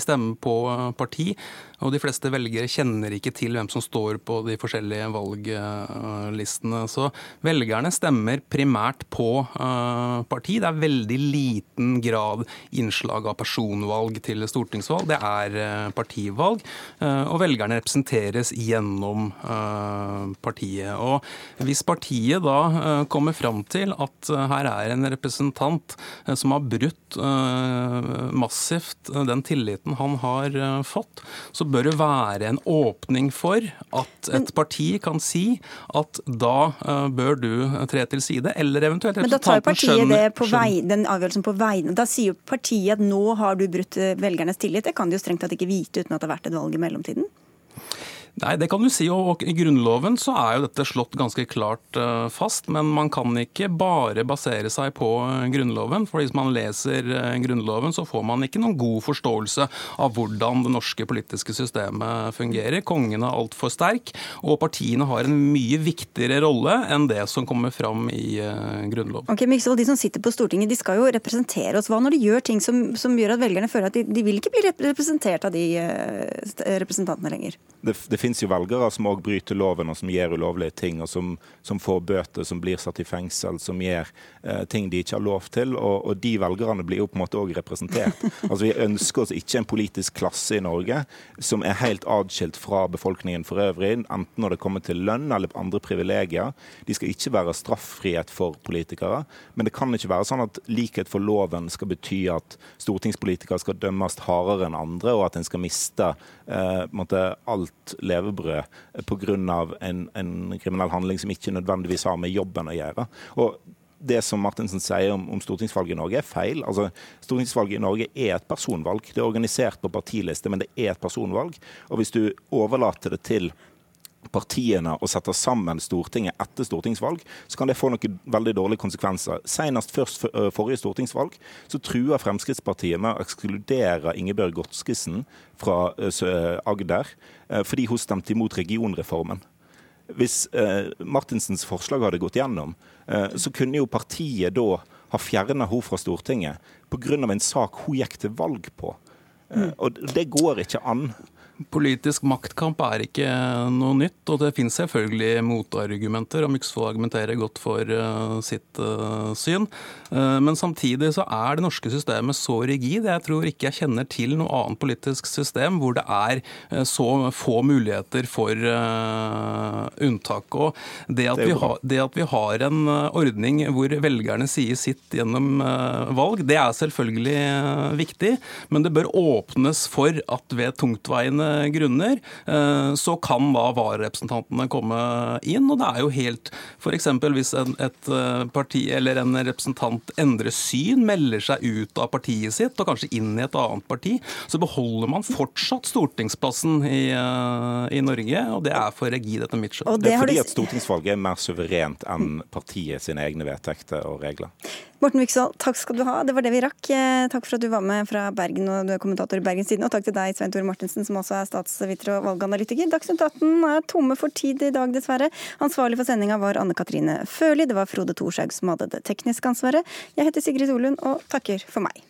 stemmer på parti. Og de fleste velgere kjenner ikke til hvem som står på de forskjellige valglistene. Så velgerne stemmer primært på uh, parti. Det er veldig liten grad innslag av personvalg til stortingsvalg. Det er uh, partivalg. Og velgerne representeres gjennom partiet. Og hvis partiet da kommer fram til at her er en representant som har brutt massivt den tilliten han har fått, så bør det være en åpning for at et parti kan si at da uh, bør du tre til side, eller eventuelt
Men da tar jo partiet skjønner, det på vei, den avgjørelsen på vegne Da sier jo partiet at nå har du brutt eh, velgernes tillit. Det kan de jo strengt tatt ikke vite uten at det har vært et valg i mellomtiden?
Nei, det kan du si. og I Grunnloven så er jo dette slått ganske klart uh, fast. Men man kan ikke bare basere seg på uh, Grunnloven. for Hvis man leser uh, Grunnloven, så får man ikke noen god forståelse av hvordan det norske politiske systemet fungerer. Kongen er altfor sterk, og partiene har en mye viktigere rolle enn det som kommer fram i Grunnloven.
Ok, Myksvold, De som sitter på Stortinget de skal jo representere oss. Hva når de gjør ting som, som gjør at velgerne føler at de, de vil ikke bli representert av de representantene lenger?
Det, det finnes jo velgere som òg bryter loven og som gjør ulovlige ting, og som, som, får bøter, som blir satt i fengsel, som gjør eh, ting de ikke har lov til. Og, og de velgerne blir jo på en måte òg representert. Altså Vi ønsker oss ikke en politisk klasse i Norge som er helt atskilt fra befolkningen for øvrig, enten når det kommer til lønn eller andre privilegier. De skal ikke være straffrihet for politikere. Men det kan ikke være sånn at likhet for loven skal bety at stortingspolitikere skal dømmes hardere enn andre, og at en skal miste eh, alt levebrød pga. En, en kriminell handling som ikke nødvendigvis har med jobben å gjøre. Og det som Martinsen sier om, om, stortingsvalget i Norge, er feil. Altså, stortingsvalget i Norge er et personvalg. Det er organisert på partiliste, men det er et personvalg. Og hvis du overlater det til partiene og setter sammen Stortinget etter stortingsvalg, så kan det få noen veldig dårlige konsekvenser. Senest først forrige stortingsvalg så truer Fremskrittspartiet med å ekskludere Ingebjørg Godskesen fra Agder fordi hun stemte imot regionreformen. Hvis Martinsens forslag hadde gått gjennom, så kunne jo partiet da ha fjerna henne fra Stortinget pga. en sak hun gikk til valg på. Mm. Og det går ikke an.
Politisk maktkamp er ikke noe nytt, og det finnes selvfølgelig motargumenter om Myksvold argumenterer godt for uh, sitt uh, syn. Uh, men samtidig så er det norske systemet så rigid. Jeg tror ikke jeg kjenner til noe annet politisk system hvor det er så få muligheter for unntak. Og det at, vi har, det at vi har en ordning hvor velgerne sier sitt gjennom valg, det er selvfølgelig viktig, men det bør åpnes for at ved tungtveiende grunner, eh, så kan da vararepresentantene komme inn. Og det er jo helt F.eks. hvis en, et eh, parti eller en representant endrer syn, melder seg ut av partiet sitt og kanskje inn i et annet parti, så beholder man fortsatt stortingsplassen i, eh, i Norge, og det er for rigid etter mitt skjønn.
Det er fordi at stortingsvalget er mer suverent enn partiet sine egne vedtekter og regler.
Morten Myksvold, takk skal du ha. Det var det vi rakk. Takk for at du var med fra Bergen og du er kommentator i Bergens Tidende. Og takk til deg, Svein Tore Martinsen, som også er statsviter og valganalytiker. Dagsnytt 18 er tomme for tid i dag, dessverre. Ansvarlig for sendinga var Anne Katrine Førli. Det var Frode Thorshaug som hadde det tekniske ansvaret. Jeg heter Sigrid Solund og takker for meg.